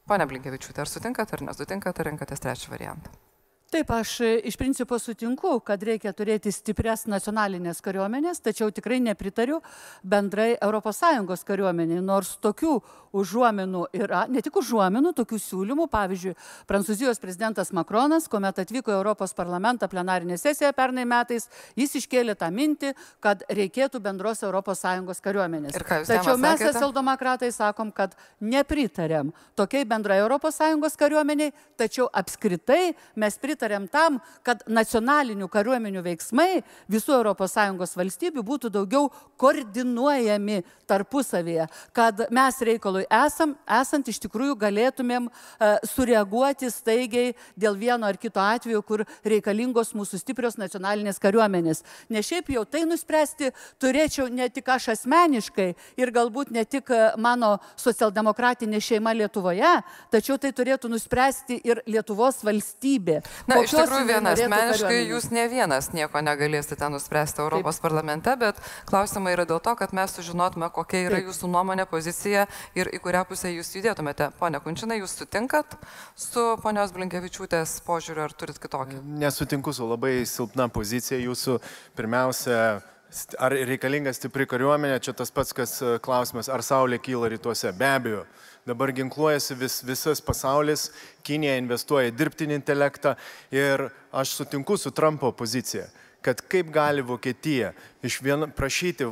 Pone Blinkevičiūtė, ar sutinkat ar nesutinkat, ar renkatės trečią variantą? Taip, aš e, iš principo sutinku, kad reikia turėti stiprias nacionalinės kariuomenės, tačiau tikrai nepritariu bendrai ES kariuomeniai, nors tokių užuominų yra, ne tik užuominų, tokių siūlymų, pavyzdžiui, Prancūzijos prezidentas Makronas, kuomet atvyko į Europos parlamentą plenarinė sesija pernai metais, jis iškėlė tą mintį, kad reikėtų bendros ES kariuomenės. Ir ką jūs Tačiau mes, socialdemokratai, sakom, kad nepritarėm tokiai bendrai ES kariuomeniai, tačiau apskritai mes pritarėm pritarėm tam, kad nacionalinių kariuomenių veiksmai visų ES valstybių būtų daugiau koordinuojami tarpusavėje, kad mes reikalui esam, esant iš tikrųjų galėtumėm uh, sureaguoti staigiai dėl vieno ar kito atveju, kur reikalingos mūsų stiprios nacionalinės kariuomenės. Ne šiaip jau tai nuspręsti turėčiau ne tik aš asmeniškai ir galbūt ne tik e, mano socialdemokratinė šeima Lietuvoje, tačiau tai turėtų nuspręsti ir Lietuvos valstybė. Na, iš tikrųjų, vienas asmeniškai jūs ne vienas nieko negalėsite ten nuspręsti Europos Taip. parlamente, bet klausimai yra dėl to, kad mes sužinotume, kokia yra Taip. jūsų nuomonė, pozicija ir į kurią pusę jūs judėtumėte. Pone Kunčinai, jūs sutinkat su ponios Blinkevičiūtės požiūriu ar turit kitokį? Nesutinku su labai silpna pozicija jūsų. Pirmiausia, Ar reikalinga stipri kariuomenė, čia tas pats, kas e, klausimas, ar Saulė kyla rytuose. Be abejo, dabar ginkluojasi vis, visas pasaulis, Kinija investuoja dirbtinį intelektą ir aš sutinku su Trumpo pozicija, kad kaip gali Vokietija iš vieną prašyti,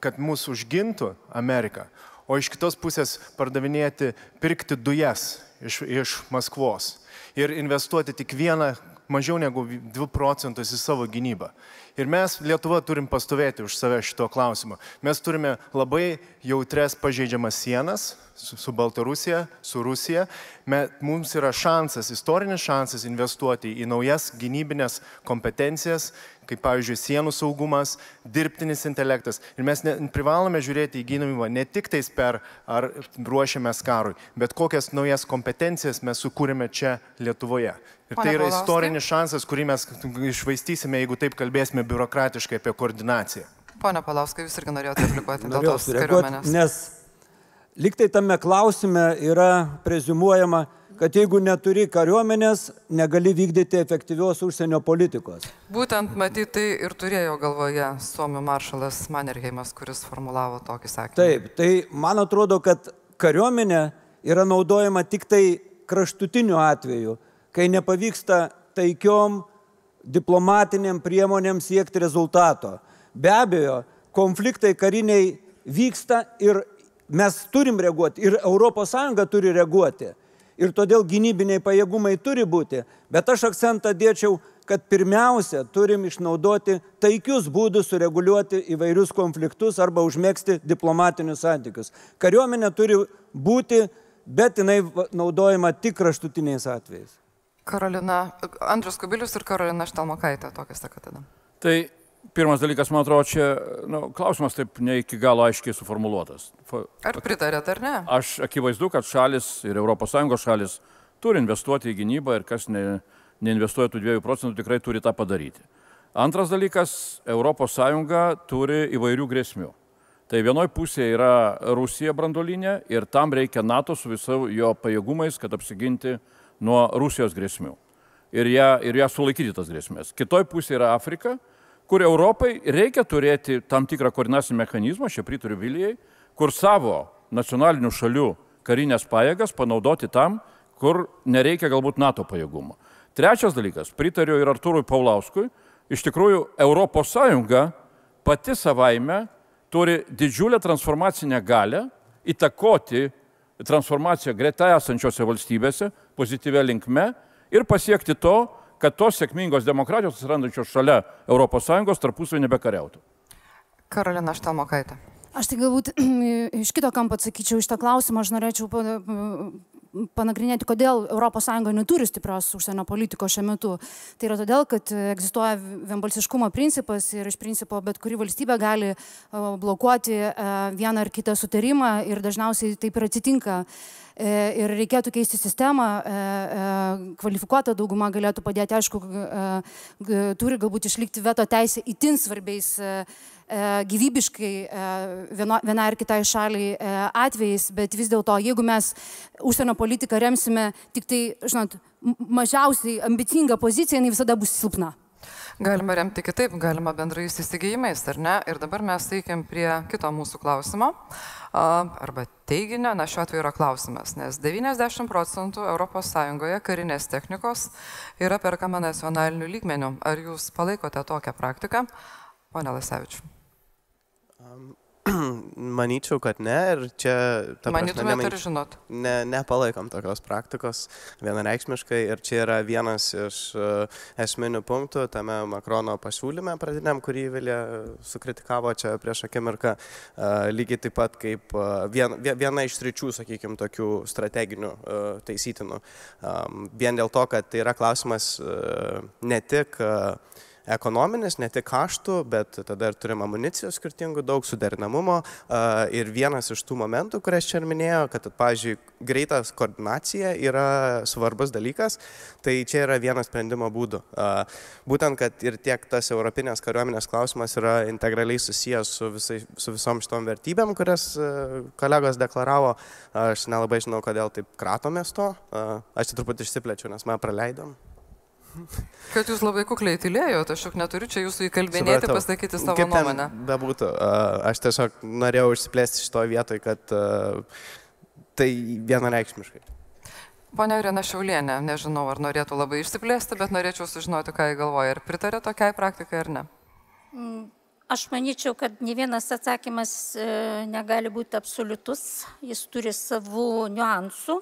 kad mūsų užgintų Ameriką, o iš kitos pusės pardavinėti, pirkti dujas iš, iš Maskvos ir investuoti tik vieną mažiau negu 2 procentus į savo gynybą. Ir mes Lietuva turim pastovėti už save šito klausimo. Mes turime labai jautres pažeidžiamas sienas su, su Baltarusija, su Rusija. Me, mums yra šansas, istorinis šansas investuoti į naujas gynybinės kompetencijas, kaip pavyzdžiui sienų saugumas, dirbtinis intelektas. Ir mes ne, privalome žiūrėti į gynybą ne tik tais per ar ruošiamės karui, bet kokias naujas kompetencijas mes sukūrėme čia Lietuvoje. Ir tai yra istorinis šansas, kurį mes išvaistysime, jeigu taip kalbėsime biurokratiškai apie koordinaciją. Pone Palauskai, jūs irgi norėjote replikuoti dėl tos kariuomenės. Nes liktai tame klausime yra prezumuojama, kad jeigu neturi kariuomenės, negali vykdyti efektyvios užsienio politikos. Būtent matyti tai ir turėjo galvoje Suomio maršalas Mannerheimas, kuris formulavo tokį sakinį. Taip, tai man atrodo, kad kariuomenė yra naudojama tik tai kraštutiniu atveju, kai nepavyksta taikiom diplomatiniam priemonėm siekti rezultato. Be abejo, konfliktai kariniai vyksta ir mes turim reaguoti, ir ES turi reaguoti ir todėl gynybiniai pajėgumai turi būti, bet aš akcentą dėčiau, kad pirmiausia turim išnaudoti taikius būdus sureguliuoti įvairius konfliktus arba užmėgsti diplomatinius santykius. Kariuomenė turi būti, bet jinai naudojama tik kraštutiniais atvejais. Karolina, Andrius Kubilius ir Karolina Štalmokaitė, tokias sakote tada. Tai Pirmas dalykas, man atrodo, čia nu, klausimas taip ne iki galo aiškiai suformuoluotas. Ar pritarėt ar ne? Aš akivaizdu, kad šalis ir ES šalis turi investuoti į gynybą ir kas ne, neinvestuoja tų 2 procentų tikrai turi tą padaryti. Antras dalykas, ES turi įvairių grėsmių. Tai vienoje pusėje yra Rusija brandolinė ir tam reikia NATO su visų jo pajėgumais, kad apsiginti nuo Rusijos grėsmių. Ir ją, ir ją sulaikyti tas grėsmės. Kitoje pusėje yra Afrika kur Europai reikia turėti tam tikrą koordinacinį mechanizmą, čia pritariu Vilijai, kur savo nacionalinių šalių karinės pajėgas panaudoti tam, kur nereikia galbūt NATO pajėgumo. Trečias dalykas, pritariu ir Arturui Paulauskui, iš tikrųjų ES pati savaime turi didžiulę transformacinę galę įtakoti transformaciją greta esančiose valstybėse pozityvę linkme ir pasiekti to, kad tos sėkmingos demokratijos atsirandančios šalia ES tarpusavį nebekariautų. Karolina Štalmokaitė. Aš tai galbūt [clears throat] iš kito kampo atsakyčiau iš tą klausimą, aš norėčiau panagrinėti, kodėl ES neturi stiprios užsienio politikos šiuo metu. Tai yra todėl, kad egzistuoja vienbalsiškumo principas ir iš principo bet kuri valstybė gali blokuoti vieną ar kitą sutarimą ir dažniausiai taip ir atsitinka. E, ir reikėtų keisti sistemą, e, e, kvalifikuota dauguma galėtų padėti, aišku, turi galbūt išlikti veto teisė įtin svarbiais gyvybiškai viena ar kitai šaliai atvejais, bet vis dėlto, jeigu mes užsienio politiką remsime tik tai, žinot, mažiausiai ambicingą poziciją, jinai visada bus silpna. Galima remti kitaip, galima bendrais įsigijimais, ar ne? Ir dabar mes teikiam prie kito mūsų klausimo, arba teiginio, na šiuo atveju yra klausimas, nes 90 procentų ES karinės technikos yra perkama nacionaliniu lygmeniu. Ar jūs palaikote tokią praktiką, pone Lasevičiu? [clears throat] Manyčiau, kad ne ir čia... Manytumėte nemany- ir žinot? Ne, nepalaikom tokios praktikos vienareikšmiškai ir čia yra vienas iš e, esminių punktų tame Makrono pasiūlyme pradiniam, kurį Vilė sukritikavo čia prieš akimirką, e, lygiai taip pat kaip e, vien, vie- viena iš sričių, sakykime, tokių strateginių e, taisytinų. Vien dėl to, kad tai yra klausimas e, ne tik e, ekonominis, ne tik kaštų, bet tada ir turim amunicijos skirtingų, daug suderinamumo. Ir vienas iš tų momentų, kurias čia ir minėjau, kad, pavyzdžiui, greitas koordinacija yra svarbus dalykas, tai čia yra vienas sprendimo būdų. Būtent, kad ir tiek tas Europinės kariuomenės klausimas yra integraliai susijęs su, visai, su visom šitom vertybėm, kurias kolegos deklaravo. Aš nelabai žinau, kodėl taip kratomės to. Aš čia truputį išsiplečiu, nes mes praleidom. Kad jūs labai kukliai tylėjote, aš juk neturiu čia jūsų įkalbinėti, Supratau. pasakyti savo Kaip nuomonę. Bebūtų, a, aš tiesiog norėjau išsiplėsti šitoje vietoje, kad tai vienareikšmiškai. Pone Irena Šiaulienė, nežinau, ar norėtų labai išsiplėsti, bet norėčiau sužinoti, ką jį galvoja. Ar pritarė tokiai praktikai ar ne? Mm, Aš manyčiau, kad ne vienas atsakymas e, negali būti absoliutus, jis turi savų niuansų.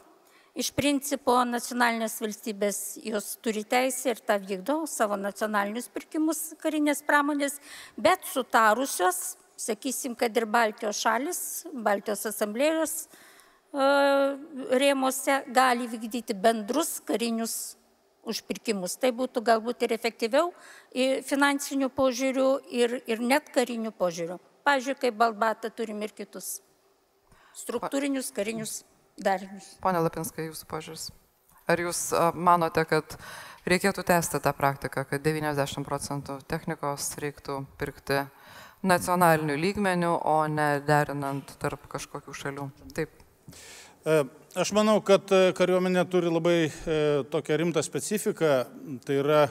Iš principo nacionalinės valstybės jos turi teisę ir tą vykdo savo nacionalinius pirkimus karinės pramonės, bet sutarusios, sakysim, kad ir Baltijos šalis, Baltijos asamblėjos e, rėmose gali vykdyti bendrus karinius užpirkimus. Tai būtų galbūt ir efektyviau ir finansinių požiūrių ir, ir net karinių požiūrių. Pavyzdžiui, kaip Balbatą turim ir kitus struktūrinius karinius darinius. Pone Lapinskai, jūsų požiūris. Ar jūs manote, kad reikėtų tęsti tą praktiką, kad 90 procentų technikos reiktų pirkti nacionaliniu lygmeniu, o ne derinant tarp kažkokių šalių? Taip. E, Aš manau, kad e, kariuomenė turi labai e, tokią rimtą specifiką, tai yra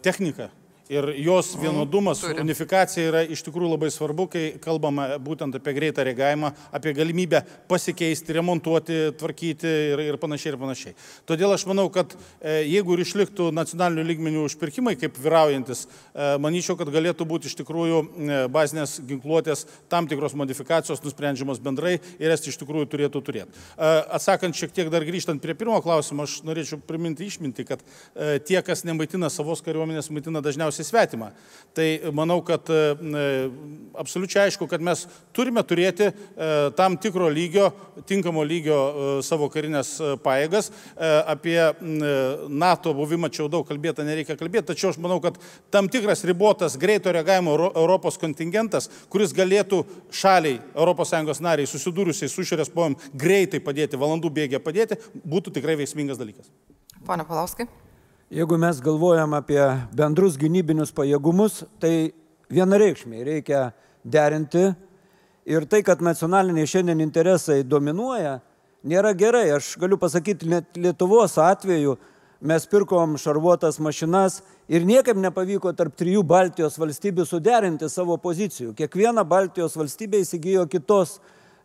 technika. Ir jos vienodumas, turi. unifikacija yra iš tikrųjų labai svarbu, kai kalbama būtent apie greitą reagavimą, apie galimybę pasikeisti, remontuoti, tvarkyti ir, ir panašiai ir panašiai. Todėl aš manau, kad e, jeigu ir išliktų nacionalinių lygmenių užpirkimai kaip vyraujantis, e, manyčiau, kad galėtų būti iš tikrųjų e, bazinės ginkluotės tam tikros modifikacijos nusprendžiamos bendrai ir jas iš tikrųjų turėtų turėti. E, Atsakant šiek tiek dar grįžtant prie pirmo klausimo, aš norėčiau priminti išminti, kad e, tie, kas nemaitina savos kariuomenės, maitina dažniausiai svetimą. Tai manau, kad e, absoliučiai aišku, kad mes turime turėti e, tam tikro lygio, tinkamo lygio e, savo karinės e, pajėgas. E, Apie e, NATO buvimą čia jau daug kalbėta, nereikia kalbėti, tačiau aš manau, kad tam tikras ribotas greito reagavimo Euro- Europos kontingentas, kuris galėtų šaliai, ES nariai susidūrusiai su šiurės pojom greitai padėti, valandų bėgė padėti, būtų tikrai veiksmingas dalykas. Pone Palauskai. Jeigu mes galvojam apie bendrus gynybinius pajėgumus, tai vienareikšmiai reikia derinti ir tai, kad nacionaliniai šiandien interesai dominuoja, nėra gerai. Aš galiu pasakyti, net Lietuvos atveju mes pirkom šarvuotas mašinas ir niekaip nepavyko tarp trijų Baltijos valstybių suderinti savo pozicijų. Kiekviena Baltijos valstybė įsigijo kitos,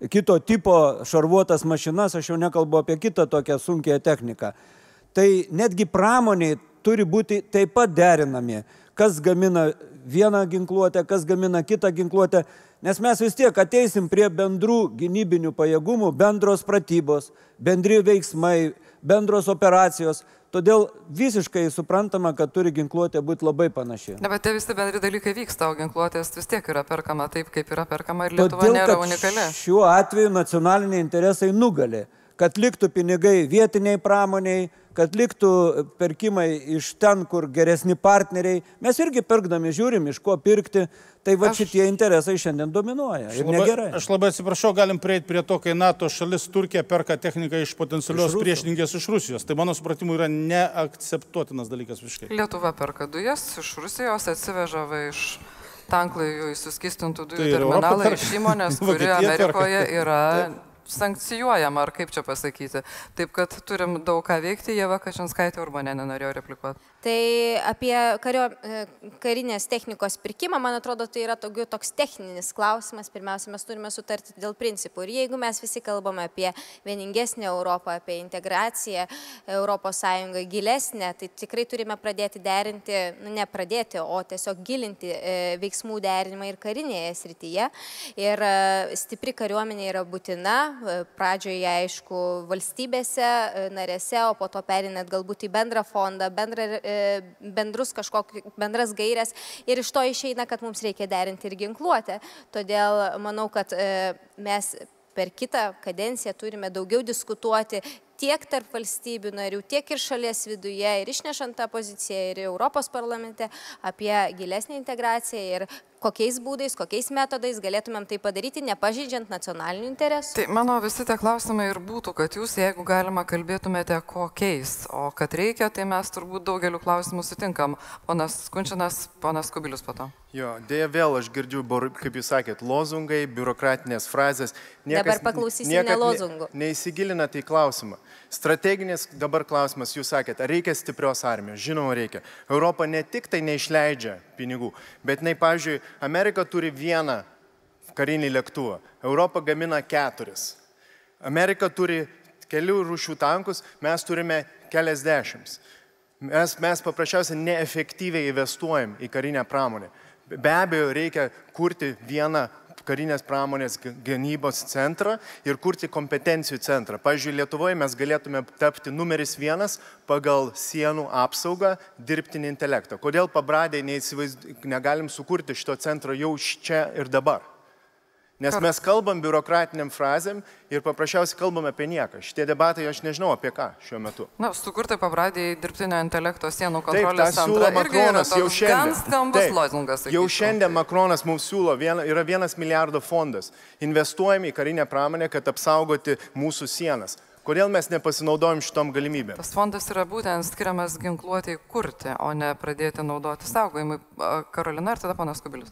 kito tipo šarvuotas mašinas, aš jau nekalbu apie kitą tokią sunkę techniką tai netgi pramoniai turi būti taip pat derinami, kas gamina vieną ginkluotę, kas gamina kitą ginkluotę, nes mes vis tiek ateisim prie bendrų gynybinių pajėgumų, bendros pratybos, bendri veiksmai, bendros operacijos. Todėl visiškai suprantama, kad turi ginkluotė būti labai panaši. Ne, bet tie visi bendri dalykai vyksta, o ginkluotės vis tiek yra perkama taip, kaip yra perkama ir Lietuva Todėl, nėra unikali. Šiuo atveju nacionaliniai interesai nugali, kad liktų pinigai vietiniai pramoniai, kad liktų perkimai iš ten, kur geresni partneriai. Mes irgi pirkdami žiūrim, iš ko pirkti. Tai va Aš- šitie interesai šiandien dominuoja. Aš Ir labai, negerai. aš labai atsiprašau, galim prieiti prie to, kai NATO šalis Turkija perka techniką iš potencialios Iš priešininkės iš Rusijos. Tai mano supratimu yra neakceptuotinas dalykas visiškai. Lietuva perka dujas iš Rusijos, atsiveža va iš tanklaivių į suskistintų dujų Tai terminalą iš įmonės, [laughs] kuri. Amerikoje yra Taip. Sankcijuojama, ar kaip čia pasakyti. Taip kad turim daug ką veikti, Jeva Kačinskaitė Urbanė nenorėjo replikuoti. Tai apie kario, e, karinės technikos pirkimą, man atrodo, tai yra tokiu, toks techninis klausimas. Pirmiausia, mes turime sutarti dėl principų. Ir jeigu mes visi kalbame apie vieningesnę Europą, apie integraciją ES gilesnę, tai tikrai turime pradėti derinti, nu, ne pradėti, o tiesiog gilinti e, veiksmų derinimą ir karinėje srityje. Ir e, stipri kariuomenė yra būtina, pradžioje, aišku, valstybėse, narėse, o po to perinat galbūt į bendrą fondą, bendrą, bendrus kažkokius, bendras gairias ir iš to išeina, kad mums reikia derinti ir ginkluotę. Todėl manau, kad mes per kitą kadenciją turime daugiau diskutuoti tiek tarp valstybių narių, tiek ir šalies viduje, ir išnešant tą poziciją ir Europos parlamente apie gilesnį integraciją ir kokiais būdais, kokiais metodais galėtumėm tai padaryti, nepažydžiant nacionalinių interesų. Tai mano visi tie klausimai ir būtų, kad jūs, jeigu galima, kalbėtumėte kokiais, o kad reikia, tai mes turbūt daugeliu klausimų sutinkam. Ponas Kunčinas, ponas Kubilius po to. Jo, dėja vėl aš girdžiu, kaip jūs sakėt, lozungai, biurokratinės frazės. Niekas, Dabar paklausysime lozungų. Ne, neįsigilinate į klausimą. Strateginis dabar klausimas, jūs sakėte, ar reikia stiprios armijos? Žinoma, reikia. Europa ne tik tai neišleidžia pinigų, bet, na, pavyzdžiui, Amerika turi vieną karinį lėktuvą, Europa gamina keturis. Amerika turi kelių rūšių tankus, mes turime keliasdešimt. Mes, mes paprasčiausiai neefektyviai investuojam į karinę pramonę. Be abejo, reikia kurti vieną karinės pramonės gynybos centrą ir kurti kompetencijų centrą. Pavyzdžiui, Lietuvoje mes galėtume tapti numeris vienas pagal sienų apsaugą dirbtinį intelektą. Kodėl pabradėje negalim sukurti šito centro jau čia ir dabar? Nes mes kalbam biurokratiniam frazėm ir paprasčiausiai kalbam apie nieką. Šitie debatai aš nežinau apie ką šiuo metu. Na, sukurti pabradį dirbtinio intelekto sienų kontrolės Taip, siūlo Makronas jau šiandien. Taip, lozungas, jau šiandien Makronas mums siūlo, viena, yra vienas milijardo fondas. Investuojame į karinę pramonę, kad apsaugoti mūsų sienas. Kodėl mes nepasinaudojam šitom galimybėm? Tas fondas yra būtent skiriamas ginkluotėjai kurti, o ne pradėti naudoti saugojimui. Karolina ir tada panas Kubilius.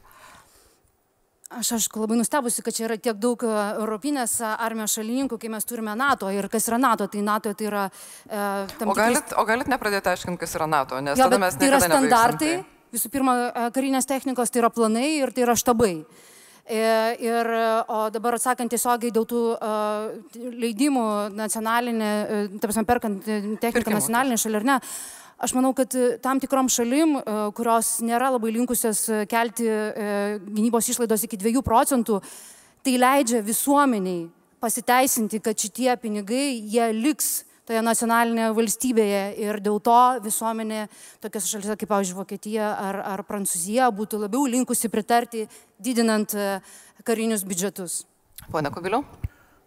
Aš, aišku, labai nustebusi, kad čia yra tiek daug e, Europinės armijos šalininkų, kai mes turime NATO. Ir kas yra NATO? Tai NATO tai yra... E, o, galit, tikris... o galit nepradėti aiškinti, kas yra NATO? Nes jo, tada mes tai yra standartai, visų pirma, e, karinės technikos, tai yra planai ir tai yra štabai. E, ir, o dabar atsakant tiesiogiai dėl tų uh, leidimų nacionalinė, uh, ta prasme, perkant techniką nacionalinė šalia ar ne, uh, Aš manau, kad e, tam tikrom šalim, e, kurios nėra labai linkusios e, kelti gynybos išlaidos iki 2 procentų, tai leidžia visuomeniai pasiteisinti, kad šitie pinigai, jie liks toje nacionalinėje valstybėje ir dėl to visuomenė tokiose šalyse kaip, pavyzdžiui, Vokietija ar, ar Prancūzija būtų labiau linkusi pritarti, didinant karinius biudžetus. Pone Kubiliu?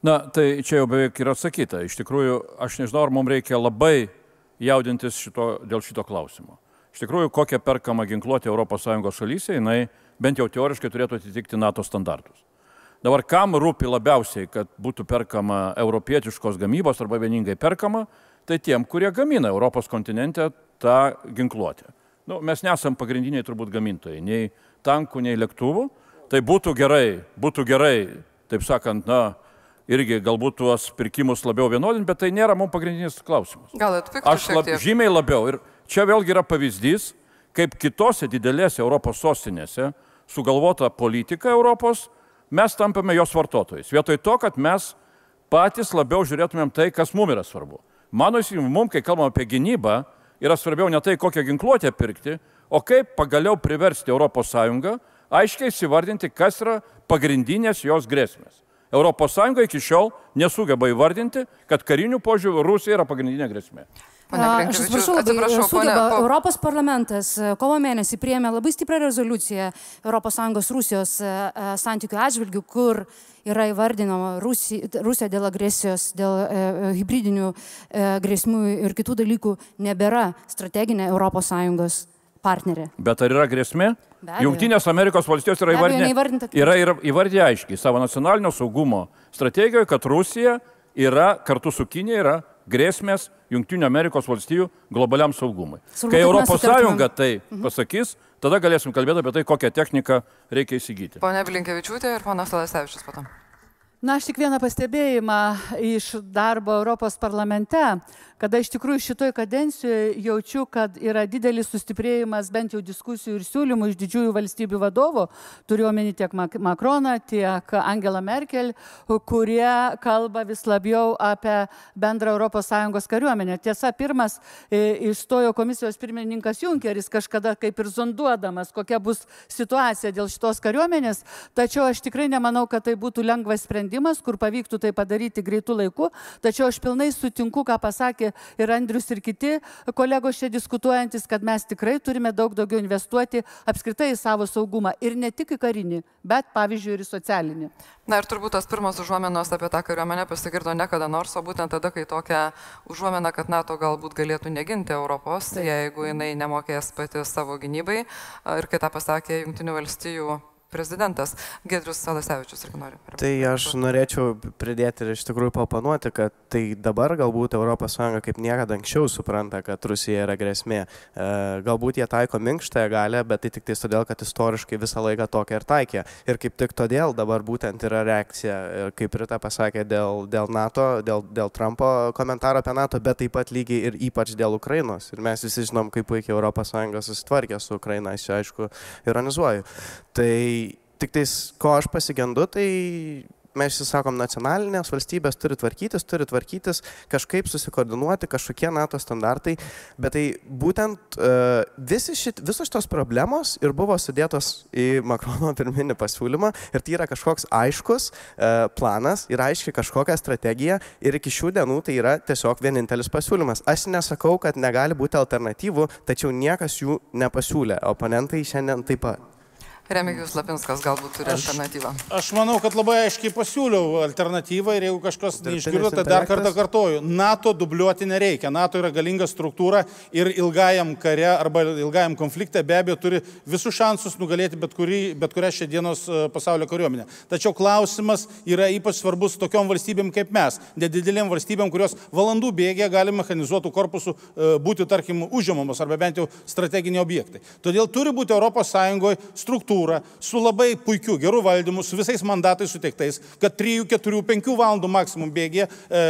Na, tai čia jau beveik yra atsakyta. Iš tikrųjų, aš nežinau, ar mums reikia labai jaudintis šito, dėl šito klausimo. Iš tikrųjų, kokia perkama ginkluotė ES šalyse, jinai bent jau teoriškai turėtų atitikti NATO standartus. Dabar kam rūpi labiausiai, kad būtų perkama europietiškos gamybos arba vieningai perkama, tai tiem, kurie gamina Europos kontinente tą ginkluotę. Nu, mes nesam pagrindiniai turbūt gamintojai, nei tankų, nei lėktuvų. Tai būtų gerai, būtų gerai, taip sakant, na, irgi galbūt tuos pirkimus labiau vienodinti, bet tai nėra mums pagrindinis klausimas. Gal atpiktų? Aš lab, žymiai labiau. Ir čia vėlgi yra pavyzdys, kaip kitose didelėse Europos sostinėse sugalvota politika Europos, mes tampame jos vartotojais. Vietoj to, kad mes patys labiau žiūrėtumėm tai, kas mums yra svarbu. Mano įsivaizdavimu, mums, kai kalbam apie gynybą, yra svarbiau ne tai, kokią ginkluotę pirkti, o kaip pagaliau priversti ES aiškiai įsivardinti, kas yra pagrindinės jos grėsmės. ES iki šiol nesugeba įvardinti, kad karinių požiūrių Rusija yra pagrindinė grėsmė. Aš atsiprašau, atsiprašau sugeba. Po... Europos parlamentas e, kovo mėnesį priėmė labai stiprią rezoliuciją ES Rusijos e, e, santykių atžvilgių, kur yra įvardinama Rusija, Rusija dėl agresijos, dėl e, hybridinių e, grėsmių ir kitų dalykų nebėra strateginė ES partnerė. Bet ar yra grėsmė? Junktinės Amerikos valstijos yra, įvardinę, yra įvardinę aiškiai savo nacionalinio saugumo strategijoje, kad Rusija yra kartu su Kinė yra grėsmės Junktinių Amerikos valstijų globaliam saugumui. Svarbu, Kai Europos Sąjunga tai mhm. pasakys, tada galėsim kalbėti apie tai, kokią techniką reikia įsigyti. Pone Blinkievičiūtė ir ponas Talasevičius potom. Na, aš tik vieną pastebėjimą iš darbo Europos parlamente kada iš tikrųjų šitoj kadencijoje jaučiu, kad yra didelis sustiprėjimas bent jau diskusijų ir siūlymų iš didžiųjų valstybių vadovų, turiu omeny tiek Makroną, tiek Angela Merkel, kurie kalba vis labiau apie bendrą ES kariuomenę. Tiesa, pirmas e, išstojo komisijos pirmininkas Junkeris kažkada kaip ir zonduodamas, kokia bus situacija dėl šitos kariuomenės, tačiau aš tikrai nemanau, kad tai būtų lengvas sprendimas, kur pavyktų tai padaryti greitų laikų, tačiau aš pilnai sutinku, ką pasakė sakė ir Andrius, ir kiti kolegos čia diskutuojantis, kad mes tikrai turime daug daugiau investuoti apskritai į savo saugumą ir ne tik į karinį, bet pavyzdžiui ir į socialinį. Na ir turbūt tos pirmos užuomenos apie tą kariuomenę pasigirdo ne kada nors, o būtent tada, kai tokia užuomena, kad NATO galbūt galėtų neginti Europos, jeigu jinai nemokės pati savo gynybai. Ir kai tą pasakė Junktinių valstijų prezidentas Gedrius Salasevičius nori. Tai aš norėčiau pridėti ir iš tikrųjų papanuoti, kad tai dabar galbūt ES kaip niekada anksčiau supranta, kad Rusija yra grėsmė. E, galbūt jie taiko minkštąją galę, bet tai tik tai todėl, kad istoriškai visą laiką tokia ir taikė. Ir kaip tik todėl dabar būtent yra reakcija, kaip Rita pasakė, dėl, dėl NATO, dėl, dėl Trumpo komentaro apie NATO, bet taip pat lygiai ir ypač dėl Ukrainos. Ir mes visi žinom, kaip puikiai ES susitvarkė su Ukraina, aš čia aišku ironizuoju. Tai tiktais, ko aš pasigendu, tai mes visi sakom, nacionalinės valstybės turi tvarkytis, turi tvarkytis, kažkaip susikoordinuoti, kažkokie NATO standartai, bet tai būtent uh, šit, visos šitos problemos ir buvo sudėtos į Makrono pirminį pasiūlymą ir tai yra kažkoks aiškus uh, planas ir aiškiai kažkokia strategija ir iki šių dienų tai yra tiesiog vienintelis pasiūlymas. Aš nesakau, kad negali būti alternatyvų, tačiau niekas jų nepasiūlė, oponentai šiandien taip pat. Remigijus Lapinskas galbūt turi aš, alternatyvą. Aš manau, kad labai aiškiai pasiūliau alternatyvą ir jeigu kažkas neišgirdo, tai dar kartą kartoju. NATO dubliuoti nereikia. NATO yra galinga struktūra ir ilgajam kare arba ilgajam konflikte be abejo turi visus šansus nugalėti bet, kurį, bet kurią šią dienos e, pasaulio kariuomenę. Tačiau klausimas yra ypač svarbus tokiom valstybėm kaip mes, nedidelėm valstybėm, kurios valandų bėgė gali mechanizuotų korpusų e, būti, tarkim, užimamos arba bent jau strateginiai objektai. Todėl turi būti ES struktūra struktūrą, su labai puikiu, geru valdymu, su visais mandatais suteiktais, kad 3, 4, 5 valandų maksimum bėgė e,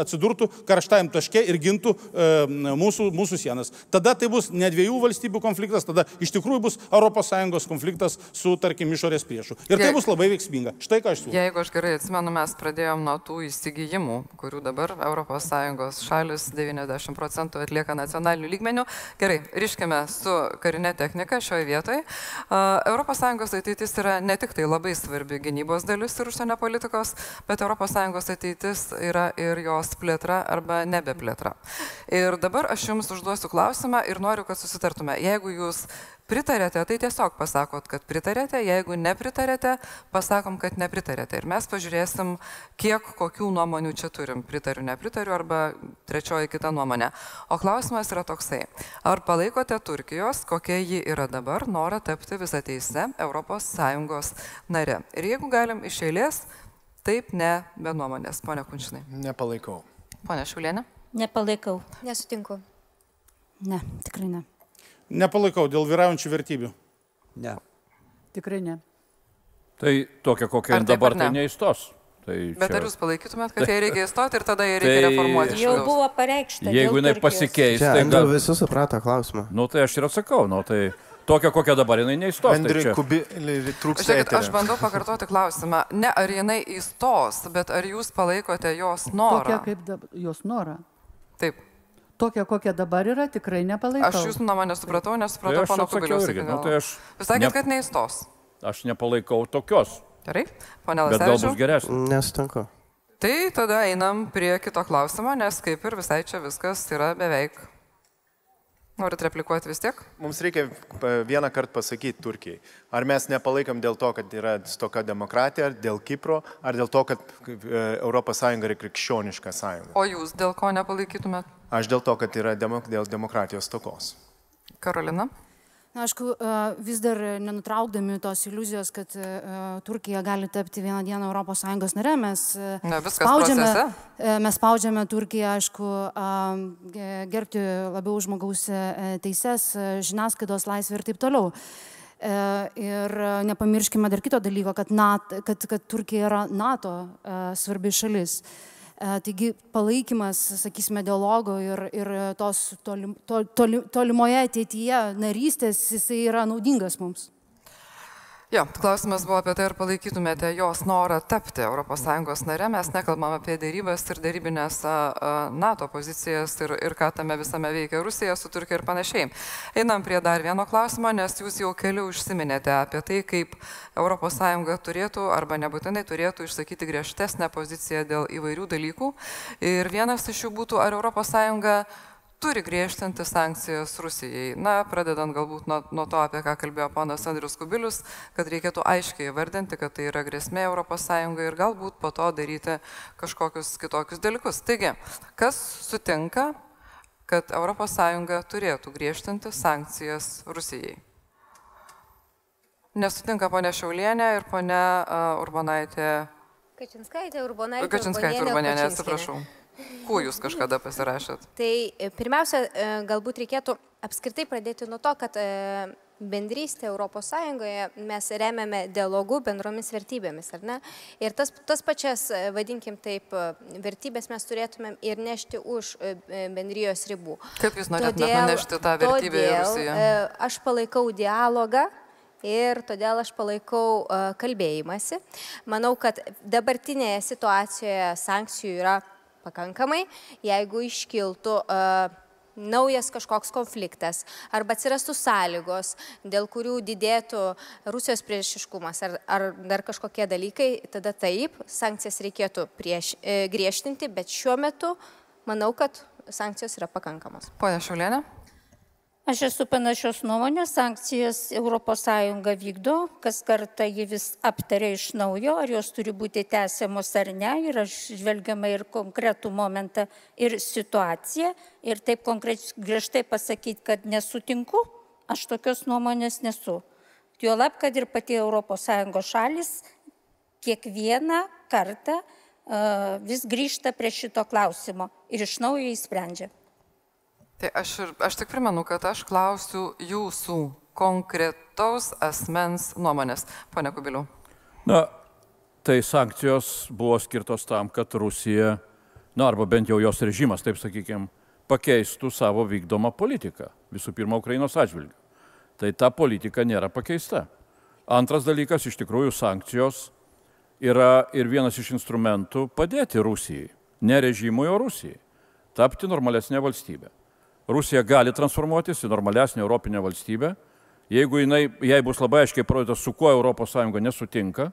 atsidurtų karštajam taške ir gintų e, mūsų, mūsų sienas. Tada tai bus ne dviejų valstybių konfliktas, tada iš tikrųjų bus ES konfliktas su, tarkim, išorės priešu. Ir tai bus labai veiksminga. Štai ką aš siūlau. Jeigu aš gerai atsimenu, mes pradėjom nuo tų įsigijimų, kurių dabar ES šalis 90 procentų atlieka nacionalinių lygmenių. Gerai, ryškime su karinė technika šioje vietoje. ES ateitis yra ne tik tai labai svarbi gynybos dalis ir užsienio politikos, bet ES ateitis yra ir jos plėtra arba nebeplėtra. Ir dabar aš jums užduosiu klausimą ir noriu, kad susitartume. Jeigu jūs pritarėte, tai tiesiog pasakot, kad pritarėte, jeigu nepritarėte, pasakom, kad nepritarėte. Ir mes pažiūrėsim, kiek kokių nuomonių čia turim. Pritariu, nepritariu arba trečioji kita nuomonė. O klausimas yra toksai. Ar palaikote Turkijos, kokia ji yra dabar, norą tapti visą teisę ES nare? Ir jeigu galim iš eilės, taip, ne, be nuomonės, ponia Kunčinai. Nepalaikau. Ponia Šiulienė? Nepalaikau. Nesutinku. Ne, tikrai ne. Nepalaikau dėl vyraujančių vertybių. Ne. Tikrai ne. Tai tokia, kokia Ar dabar ne? tai neįstos. Tai Bet čia... ar jūs palaikytumėt, kad jai reikia įstoti ir tada jai reikia Tai- reformuoti? Jau buvo pareikšta. Jeigu dėl jinai pasikeis, Čia, tai gal... visi suprato klausimą. Nu tai aš ir atsakau, nu tai tokia, kokia dabar jinai neįstos. Tai Andriui čia... Kubiliui trūksta Žiūrėkit, aš bandau pakartoti klausimą. Ne ar jinai įstos, bet ar jūs palaikote jos norą? Tokia kaip dab, jos norą. Taip. Tokia, kokia dabar yra, tikrai nepalaikau. Aš jūsų nuomonę supratau, Tai nesupratau aš pono Kubiliaus. Nu, tai aš, Jūs sakėt, ne- kad neįstos. aš nepalaikau tokios. Gerai, ponia Bet gal bus geresnė. Nesutinku. Tai tada einam prie kito klausimo, nes kaip ir visai čia viskas yra beveik. Norit replikuoti vis tiek? Mums reikia vieną kartą pasakyti Turkijai, ar mes nepalaikom dėl to, kad yra stoka demokratija, ar dėl Kipro, ar dėl to, kad ES yra krikščioniška sąjunga. O jūs dėl ko nepalaikytumėt? Aš dėl to, kad yra demok dėl demokratijos stokos. Karolina? Na, aišku, e, vis dar nenutraukdami tos iliuzijos, kad e, Turkija gali tapti vieną dieną ES nare, mes e, Na, spaudžiame, procese. e, mes spaudžiame Turkiją, aišku, gerbti labiau žmogaus e, teises, e, žiniasklaidos laisvę ir taip toliau. Ir nepamirškime dar kito dalyko, kad, NATO, kad, kad Turkija yra NATO svarbi šalis. Taigi palaikymas, sakysime, dialogo ir, ir tos tolim, to, toli, tolimoje ateityje narystės, jisai yra naudingas mums. Jo, klausimas buvo apie tai, ar palaikytumėte jos norą tapti ES nare. Mes nekalbam apie dėrybas ir dėrybinės NATO pozicijas ir, ir ką tame visame veikia Rusija su Turkija ir panašiai. Einam prie dar vieno klausimo, nes jūs jau keliu užsiminėte apie tai, kaip ES turėtų arba nebūtinai turėtų išsakyti griežtesnę poziciją dėl įvairių dalykų. Ir vienas iš jų būtų, ar ES turi griežtinti sankcijas Rusijai. Na, pradedant galbūt nuo, nuo to, apie ką kalbėjo ponas Andrius Kubilius, kad reikėtų aiškiai įvardinti, kad tai yra grėsmė ES ir galbūt po to daryti kažkokius kitokius dalykus. Taigi, kas sutinka, kad ES turėtų griežtinti sankcijas Rusijai? Nesutinka ponė Šiaulienė ir ponė uh, Urbanaitė. Kačinskaitė, Urbanaitė. Kačinskaitė, Urbanaitė, atsiprašau. Kuo jūs kažkada pasirašėt? Tai e, pirmiausia, e, galbūt reikėtų apskritai pradėti nuo to, kad e, bendrystė Europos Sąjungoje mes remiame dialogų bendromis vertybėmis, ar ne? Ir tas, tas pačias, vadinkim taip, vertybės mes turėtumėm ir nešti už bendrijos ribų. Kaip jūs norėtumėte nunešti tą vertybę į Rusiją? Aš palaikau dialogą ir todėl aš palaikau kalbėjimąsi. Manau, kad dabartinėje situacijoje sankcijų yra pakankamai, jeigu iškiltų uh, naujas kažkoks konfliktas arba atsirastų sąlygos, dėl kurių didėtų Rusijos priešiškumas ar, ar dar kažkokie dalykai, tada taip, sankcijas reikėtų prieš, e, griežtinti, bet šiuo metu manau, kad sankcijos yra pakankamos. Pone Šiulienė? Aš esu panašios nuomonės, sankcijas ES vykdo, kas kartą jį vis aptarė iš naujo, ar jos turi būti tęsiamos ar ne, ir aš žvelgiama ir konkretų momentą, ir situaciją, ir taip konkrečiai griežtai pasakyti, kad nesutinku, aš tokios nuomonės nesu. Juolab, kad ir pati ES šalis kiekvieną kartą vis grįžta prie šito klausimo ir iš naujo įsprendžia. Tai aš, ir, aš tik primenu, kad aš klausiu jūsų konkretaus asmens nuomonės, pane Kubiliu. Na, tai sankcijos buvo skirtos tam, kad Rusija, na arba bent jau jos režimas, taip sakykime, pakeistų savo vykdomą politiką. Visų pirma, Ukrainos atžvilgiu. Tai ta politika nėra pakeista. Antras dalykas, iš tikrųjų, sankcijos yra ir vienas iš instrumentų padėti Rusijai. Ne režimui, o Rusijai. Tapti normalesnė valstybė. Rusija gali transformuotis į normalesnę Europinę valstybę, jeigu jinai, jai bus labai aiškiai parodyta, su kuo ES nesutinka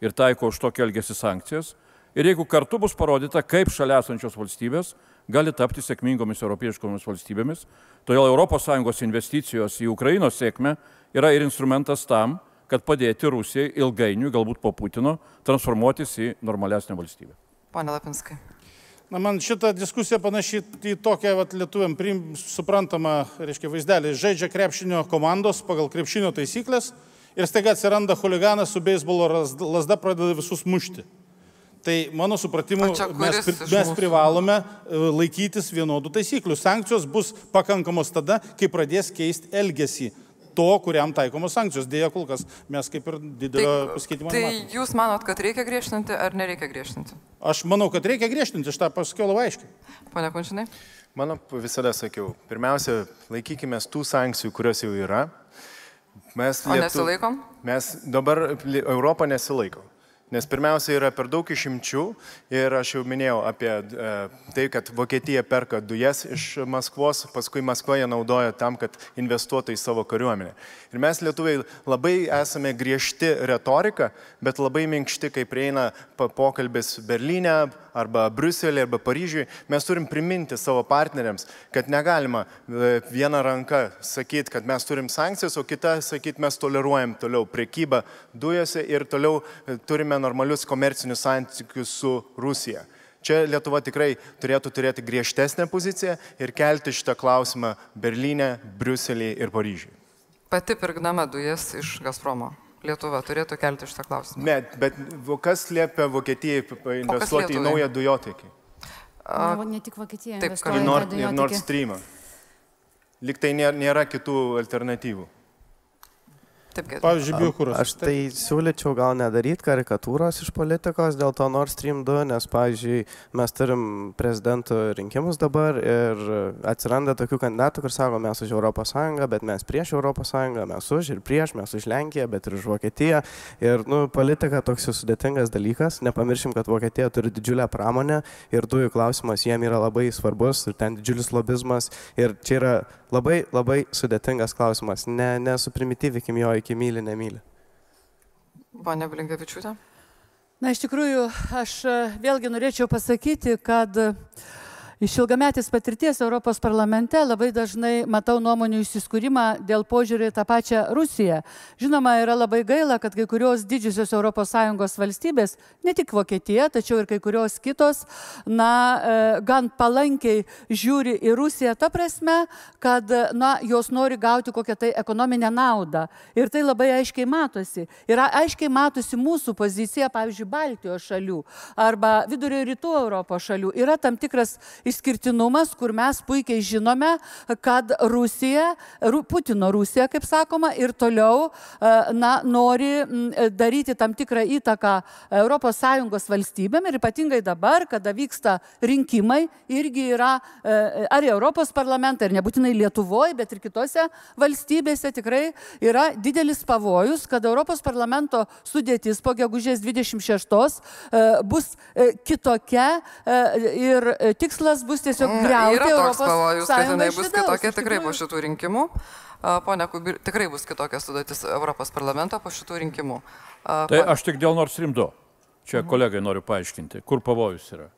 ir taiko už tokį elgesį sankcijas, ir jeigu kartu bus parodyta, kaip šalia esančios valstybės gali tapti sėkmingomis europieškomis valstybėmis, todėl ES investicijos į Ukrainos sėkmę yra ir instrumentas tam, kad padėti Rusijai ilgainiui, galbūt po Putino, transformuotis į normalesnę valstybę. Pane Lapinskai. Na, man šita diskusija panaši į tokią vat, lietuviam prim, suprantamą, reiškia, vaizdelį. Žaidžia krepšinio komandos pagal krepšinio taisyklės ir staiga atsiranda huliganas su beisbolo lasda pradeda visus mušti. Tai mano supratimu, mes, mes privalome e, laikytis vienodų taisyklių. Sankcijos bus pakankamos tada, kai pradės keisti elgesį to, kuriam taikomos sankcijos. Dėja, kol kas mes kaip ir didelio tai, pasikeitimo. Tai nematome. jūs manot, kad reikia griežtinti ar nereikia griežtinti? Aš manau, kad reikia griežtinti, aš tą pasakiau labai aiškiai. Pone Končinai? Mano visada sakiau, pirmiausia, laikykime tų sankcijų, kurios jau yra. Mes o lietu... nesilaikom? Mes dabar Europą nesilaikom. Nes pirmiausia yra per daug išimčių ir aš jau minėjau apie e, tai, kad Vokietija perka dujas iš Maskvos, paskui Maskvoje naudoja tam, kad investuotų į savo kariuomenę. Ir mes lietuviai labai esame griežti retorika, bet labai minkšti, kai prieina pokalbis Berlyne arba Bruselėje arba Paryžiuje. Mes turim priminti savo partneriams, kad negalima e, vieną ranką sakyti, kad mes turim sankcijas, o kitą sakyti, mes toleruojam toliau priekybą dujose ir toliau e, turime normalius komercinius santykius su Rusija. Čia Lietuva tikrai turėtų turėti griežtesnę poziciją ir kelti šitą klausimą Berlyne, Briuselėje ir Paryžiuje. Pati pirkdama dujas iš Gazpromo. Lietuva turėtų kelti šitą klausimą. Ne, bet kas liepia Vokietijai investuoti į naują dujotekį? Na, ne tik Vokietija. Taip, kad Nord, ir Nord Stream. Liktai nėra, nėra kitų alternatyvų. Pavyzdžiui, biokuras. Aš tai siūlyčiau gal nedaryti karikatūros iš politikos dėl to Nord Stream 2, nes, pavyzdžiui, mes turim prezidento rinkimus dabar ir atsiranda tokių kandidatų, kur sako, mes už ES, bet mes prieš ES, mes už ir prieš, mes už Lenkiją, bet ir už Vokietiją. Ir, nu, politika toks jau sudėtingas dalykas. Nepamiršim, kad Vokietija turi didžiulę pramonę ir dujų klausimas jiem yra labai svarbus ir ten didžiulis lobizmas. Ir čia yra labai, labai sudėtingas klausimas. Ne, nesuprimityvikim jo iki myli, nemyli. Pone Blinkevičiūtė. Na, iš tikrųjų, aš e, vėlgi norėčiau pasakyti, kad uh, Iš ilgametės patirties Europos parlamente labai dažnai matau nuomonių įsiskūrimą dėl požiūrį į tą pačią Rusiją. Žinoma, yra labai gaila, kad kai kurios didžiosios ES valstybės, ne tik Vokietija, tačiau ir kai kurios kitos, na, e, gan palankiai žiūri į Rusiją, ta prasme, kad, na, jos nori gauti kokią tai ekonominę naudą. Ir tai labai aiškiai matosi. Ir aiškiai matosi mūsų pozicija, pavyzdžiui, Baltijos šalių arba Vidurio rytų Europos šalių. Yra tam tikras išskirtinumas, kur mes puikiai žinome, kad Rusija, Putino Rusija, kaip sakoma, ir toliau e, na, nori daryti tam tikrą įtaką ES valstybėm ir ypatingai dabar, kada vyksta rinkimai, irgi yra e, ar Europos parlamentą, ir nebūtinai Lietuvoje, bet ir kitose valstybėse tikrai yra didelis pavojus, kad Europos parlamento sudėtis po gegužės 26 e, bus kitokia ir tikslas tikslas bus tiesiog greuti Yra Europos toks pavojus, kad jinai bus kitokia tikrai po šitų rinkimų. Pone Kubir, tikrai bus kitokia sudėtis Europos parlamento po šitų rinkimų. Tai aš tik dėl Stream 2. Čia kolegai noriu paaiškinti, kur pavojus yra.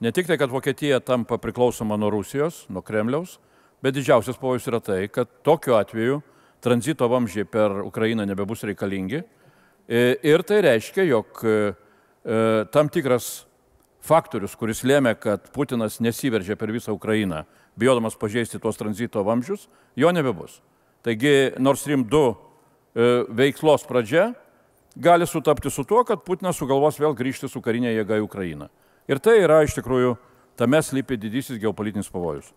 Ne tik tai, kad Vokietija tampa priklausoma nuo Rusijos, nuo Kremliaus, bet didžiausias pavojus yra tai, kad tokiu atveju tranzito vamzdžiai per Ukrainą nebebus reikalingi. Ir tai reiškia, jog e, e, tam tikras faktorius, kuris lėmė, kad Putinas nesiveržė per visą Ukrainą, bijodamas pažeisti tuos tranzito vamzdžius, jo nebebus. Taigi Nord Stream 2 e, veiklos pradžia gali sutapti su tuo, kad Putinas sugalvos vėl grįžti su karinė jėga į Ukrainą. Ir tai yra iš tikrųjų, tame slypi didysis geopolitinis pavojus.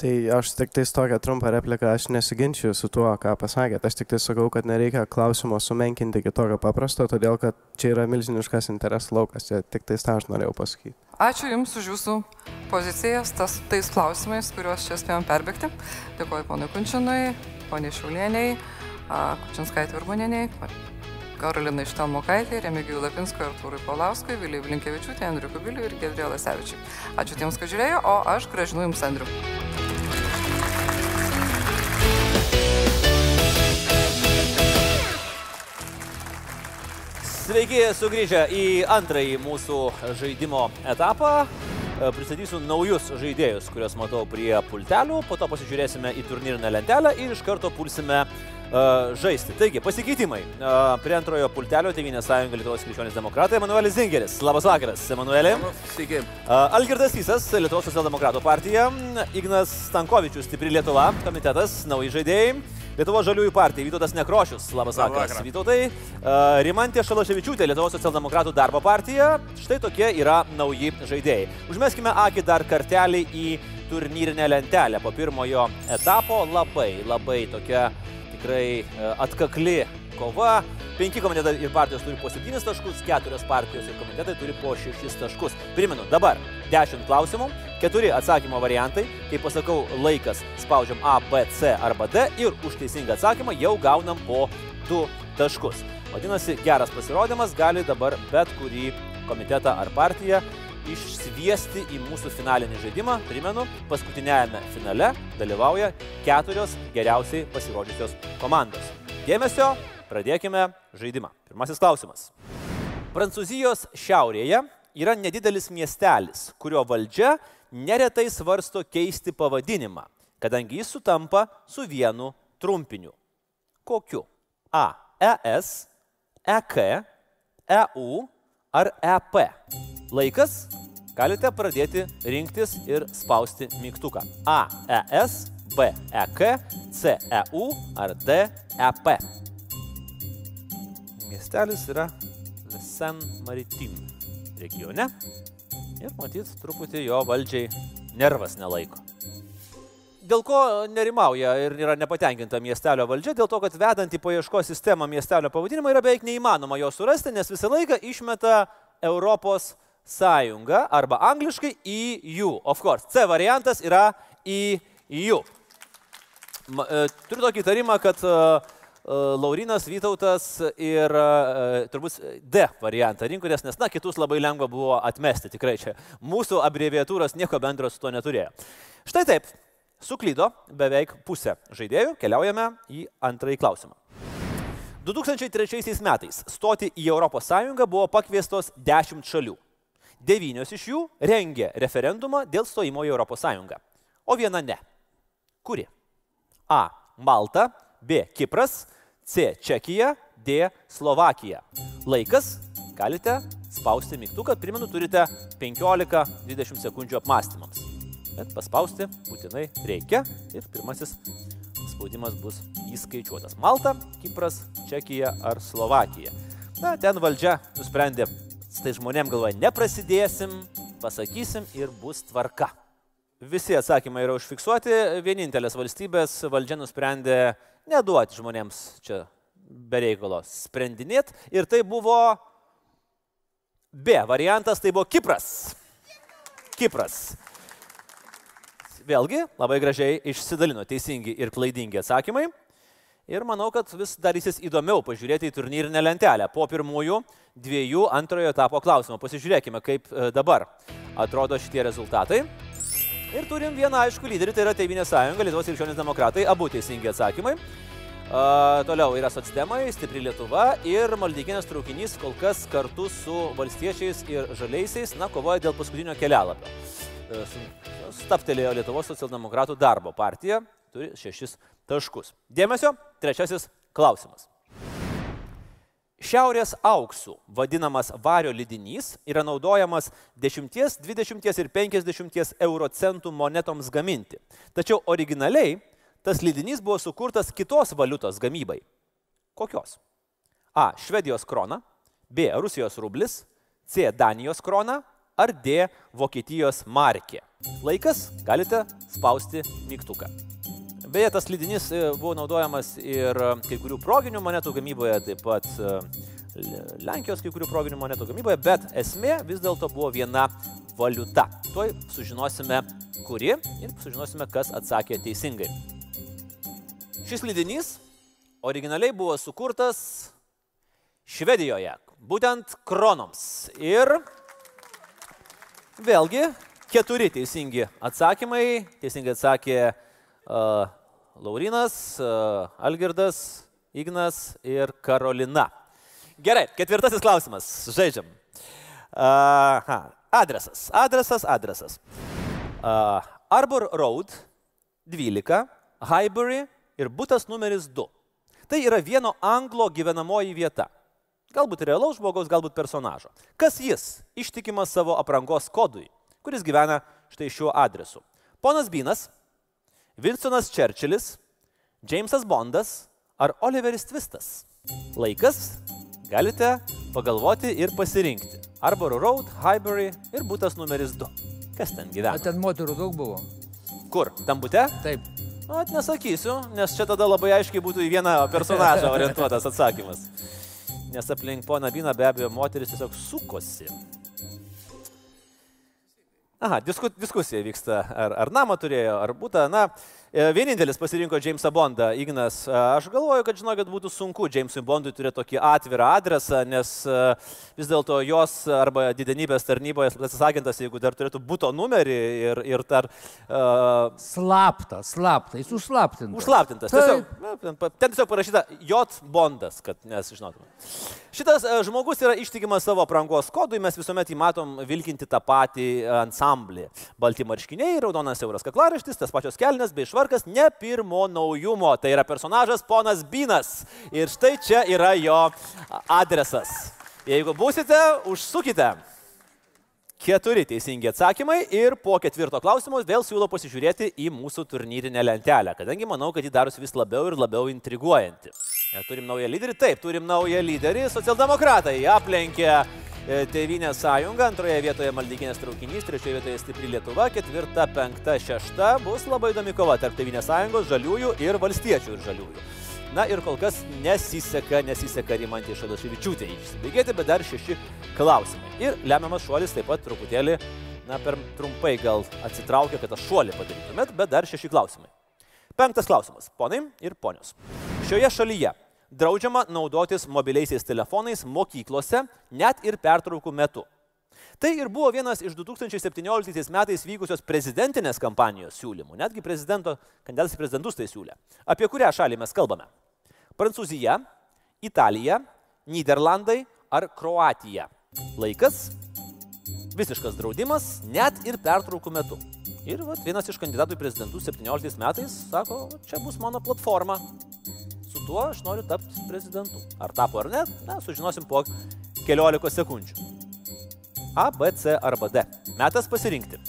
Tai aš tik tais tokią trumpą repliką, aš nesiginčiu su tuo, ką pasakėt. Aš tik tai sakau, kad nereikia klausimo sumenkinti iki tokio paprasto, todėl kad čia yra milžiniškas interesų laukas. Čia tik tais tą aš norėjau pasakyti. Ačiū Jums už Jūsų pozicijas tas, tais klausimais, kuriuos čia spėjom perbėgti. Dėkuoju ponui Kunčinui, poniai Šiaulieniai, Kučinskaitė Urbanieniai, Karolinai Štelmokaitė, Remigijui Lapinskui, Artūrui Paulauskui, Vilijai Blinkevičiūtė, Andriu Kubiliui ir Gedrė Lasevičiui. Ačiū tiems, kad žiūrėjo, o aš gražinu Jums Andriu. Sveiki sugrįžę į antrąjį mūsų žaidimo etapą. Pristatysiu naujus žaidėjus, kuriuos matau prie pultelių, po to pasižiūrėsime į turnyrinę lentelę ir iš karto pulsime žaisti. Taigi, pasikeitimai. Prie antrojo pultelio Tevinės sąjunga Lietuvos krikščionys demokratai Emanuelis Zingeris. Labas vakaras, Emanuelė. Sveiki. Algirdas Tysas, Lietuvos socialdemokratų partija. Ignas Stankovičius, Stipri Lietuva, komitetas, nauji žaidėjai. Lietuvos žaliųjų partija, Vytautas Nekrošius, labas vakaras, vakarą. Vytautai. Rimantė Šalaševičiūtė, Lietuvos socialdemokratų darbo partija. Štai tokie yra nauji žaidėjai. Užmeskime akį dar kartelį į turnyrinę lentelę. Po pirmojo etapo labai, labai tokia tikrai e, atkakli kova. Penki komitetai ir partijos turi po septynis taškus, keturios partijos ir komitetai turi po šešis taškus. Primenu, dabar dešimt klausimų, keturi atsakymo variantai. Kai pasakau laikas, spaudžiam A, B, C arba D ir už teisingą atsakymą jau gaunam po du taškus. Vadinasi, geras pasirodymas gali dabar bet kurį komitetą ar partiją išsviesti į mūsų finalinį žaidimą. Primenu, paskutiniajame finale dalyvauja keturios geriausiai pasirodžiusios komandos. Dėmesio, pradėkime žaidimą. Pirmasis klausimas. Prancūzijos šiaurėje yra nedidelis miestelis, kurio valdžia neretai svarsto keisti pavadinimą, kadangi jis sutampa su vienu trumpiniu. Kokiu? A. ES, EK, EU ar EP. Laikas galite pradėti rinktis ir spausti mygtuką. A. ES, B. EK, C. EU ar D. EP. Miestelis yra Sen Maritim regione ir matyt truputį jo valdžiai nervas nelaiko. Dėl ko nerimauja ir yra nepatenkinta miestelio valdžia, dėl to, kad vedant į paieškos sistemą miestelio pavadinimą yra beveik neįmanoma jo surasti, nes visą laiką išmeta Europos Sąjunga arba angliškai EU. Of course, C variantas yra EU. E, turiu tokį įtarimą, kad uh, Laurinas Vytautas ir turbūt D variantą rinkotės, nes, na, kitus labai lengva buvo atmesti, tikrai čia. Mūsų abreviatūros nieko bendro su to neturėjo. Štai taip, suklydo beveik pusė žaidėjų, keliaujame į antrąjį klausimą. 2003 metais stoti į ES buvo pakviestos 10 šalių. Devynios iš jų rengė referendumą dėl stojimo į ES, o viena ne. Kuri? A. Malta, B. Kipras, C. Čekija, D. Slovakija. Laikas galite spausti mygtuką, primenu, turite 15-20 sekundžių apmąstymams. Bet paspausti būtinai reikia ir pirmasis spaudimas bus įskaičiuotas. Malta, Kipras, Čekija ar Slovakija. Na, ten valdžia nusprendė, tai žmonėm galvoja, neprasidėsim, pasakysim ir bus tvarka. Visi atsakymai yra užfiksuoti, vienintelės valstybės valdžia nusprendė neduoti žmonėms čia bereikalo sprendinėt ir tai buvo B variantas, tai buvo Kipras. Kipras. Vėlgi, labai gražiai išsidalino teisingi ir klaidingi atsakymai. Ir manau, kad vis darysis įdomiau pažiūrėti į turnyrinę lentelę po pirmųjų dviejų antrojo etapo klausimų. Pasižiūrėkime, kaip e, dabar atrodo šitie rezultatai. Ir turim vieną aišku lyderį, tai yra Teivinė sąjunga, Lietuvos krikščionys demokratai, abu teisingi atsakymai. Uh, toliau yra Sotsdemai, Stipri Lietuva ir Maldykinės traukinys kol kas kartu su valstiečiais ir žaliaisiais, na, kovoja dėl paskutinio kelialapio. Uh, staptelėjo Lietuvos socialdemokratų darbo partija, turi šešis taškus. Dėmesio, trečiasis klausimas. Šiaurės auksų vadinamas vario lydinys yra naudojamas 10, 20 ir 50 euro centų monetoms gaminti. Tačiau originaliai tas lydinys buvo sukurtas kitos valiutos gamybai. Kokios? A. Švedijos krona, B. Rusijos rublis, C. Danijos krona ar D. Vokietijos markė. Laikas galite spausti mygtuką. Beje, tas lydinys e, buvo naudojamas ir e, kai kurių proginių monetų gamyboje, taip pat e, Lenkijos kai kurių proginių monetų gamyboje, bet esmė vis dėlto buvo viena valiuta. Tuoj sužinosime, kuri ir sužinosime, kas atsakė teisingai. Šis lydinys originaliai buvo sukurtas Švedijoje, būtent kronoms. Ir vėlgi keturi teisingi atsakymai. Teisingai atsakė uh, Laurinas, uh, Algirdas, Ignas ir Karolina. Gerai, ketvirtasis klausimas. Žaidžiam. Uh, adresas, adresas, adresas. Uh, Arbor Road 12, Highbury ir būtas numeris 2. Tai yra vieno anglo gyvenamoji vieta. Galbūt realaus žmogaus, galbūt personažo. Kas jis? Ištikimas savo aprangos kodui, kuris gyvena štai šiuo adresu. Ponas Binas, Vinstonas Čerčilis, Džeimsas Bondas ar Oliveris Twistas. Laikas galite pagalvoti ir pasirinkti. Arbor Road, Highbury ir būtas numeris 2. Kas ten gyvena? O ten moterų daug buvo. Kur? Tam būte? Taip. At nesakysiu, nes čia tada labai aiškiai būtų į vieną personažą orientuotas atsakymas. Nes aplink poną Biną be abejo moteris tiesiog sukosi. Aha, disku, diskusija vyksta, ar, ar namą turėjo, ar būtą. Na, vienintelis pasirinko Jamesą Bondą, Ignas. E, aš galvoju, kad žinokit būtų sunku Jamesui Bondui turėti tokį atvirą adresą, nes e, vis dėlto jos arba didenybės tarnyboje atsisakintas, jeigu dar turėtų būto numerį ir, ir dar... Uh, slapta, slapta, jis užslaptintas. Užslaptintas. Tiesiog, ten tiesiog parašyta J. Bondas, kad nes žinotume. Šitas žmogus yra ištikimas savo aprangos kodui, mes visuomet jį matom vilkinti tą patį ansamblį. Balti marškiniai, raudonas euras kaklaraštis, tas pačios kelnes bei Švarkas ne pirmo naujumo, tai yra personažas ponas Binas. Ir štai čia yra jo adresas. Jeigu būsite, užsukite. Keturi teisingi atsakymai ir po ketvirto klausimo vėl siūlau pasižiūrėti į mūsų turnyrinę lentelę, kadangi manau, kad ji darosi vis labiau ir labiau intriguojanti. E, Turim naują lyderį? Taip, turim naują lyderį. Socialdemokratai aplenkė e, Tevinės sąjunga, antroje vietoje Maldykinės traukinys, trečioje vietoje Stipri Lietuva, ketvirta, penkta, šešta. Bus labai įdomi kova tarp Tevinės sąjungos, žaliųjų ir valstiečių ir žaliųjų. Na ir kol kas nesiseka, nesiseka Rimantį Šadaševičiūtė išsibėgėti, bet dar šeši klausimai. Ir lemiamas šuolis taip pat truputėlį, na per trumpai gal atsitraukia, kad tą šuolį padarytumėt, bet dar šeši klausimai. Penktas klausimas. Ponai ir ponios. Šioje šalyje draudžiama naudotis mobiliaisiais telefonais mokyklose net ir pertraukų metu. Tai ir buvo vienas iš 2017 metais vykusios prezidentinės kampanijos siūlymų. Netgi prezidento, kandidatas į prezidentus tai siūlė. Apie kurią šalį mes kalbame? Prancūzija, Italija, Niderlandai ar Kroatija. Laikas - visiškas draudimas net ir pertraukų metu. Ir vat, vienas iš kandidatų į prezidentus 17 metais sako, čia bus mano platforma. Su tuo aš noriu tapti prezidentu. Ar tapo ar ne, na, sužinosim po keliolikos sekundžių. A, B, C arba D. Metas pasirinkti.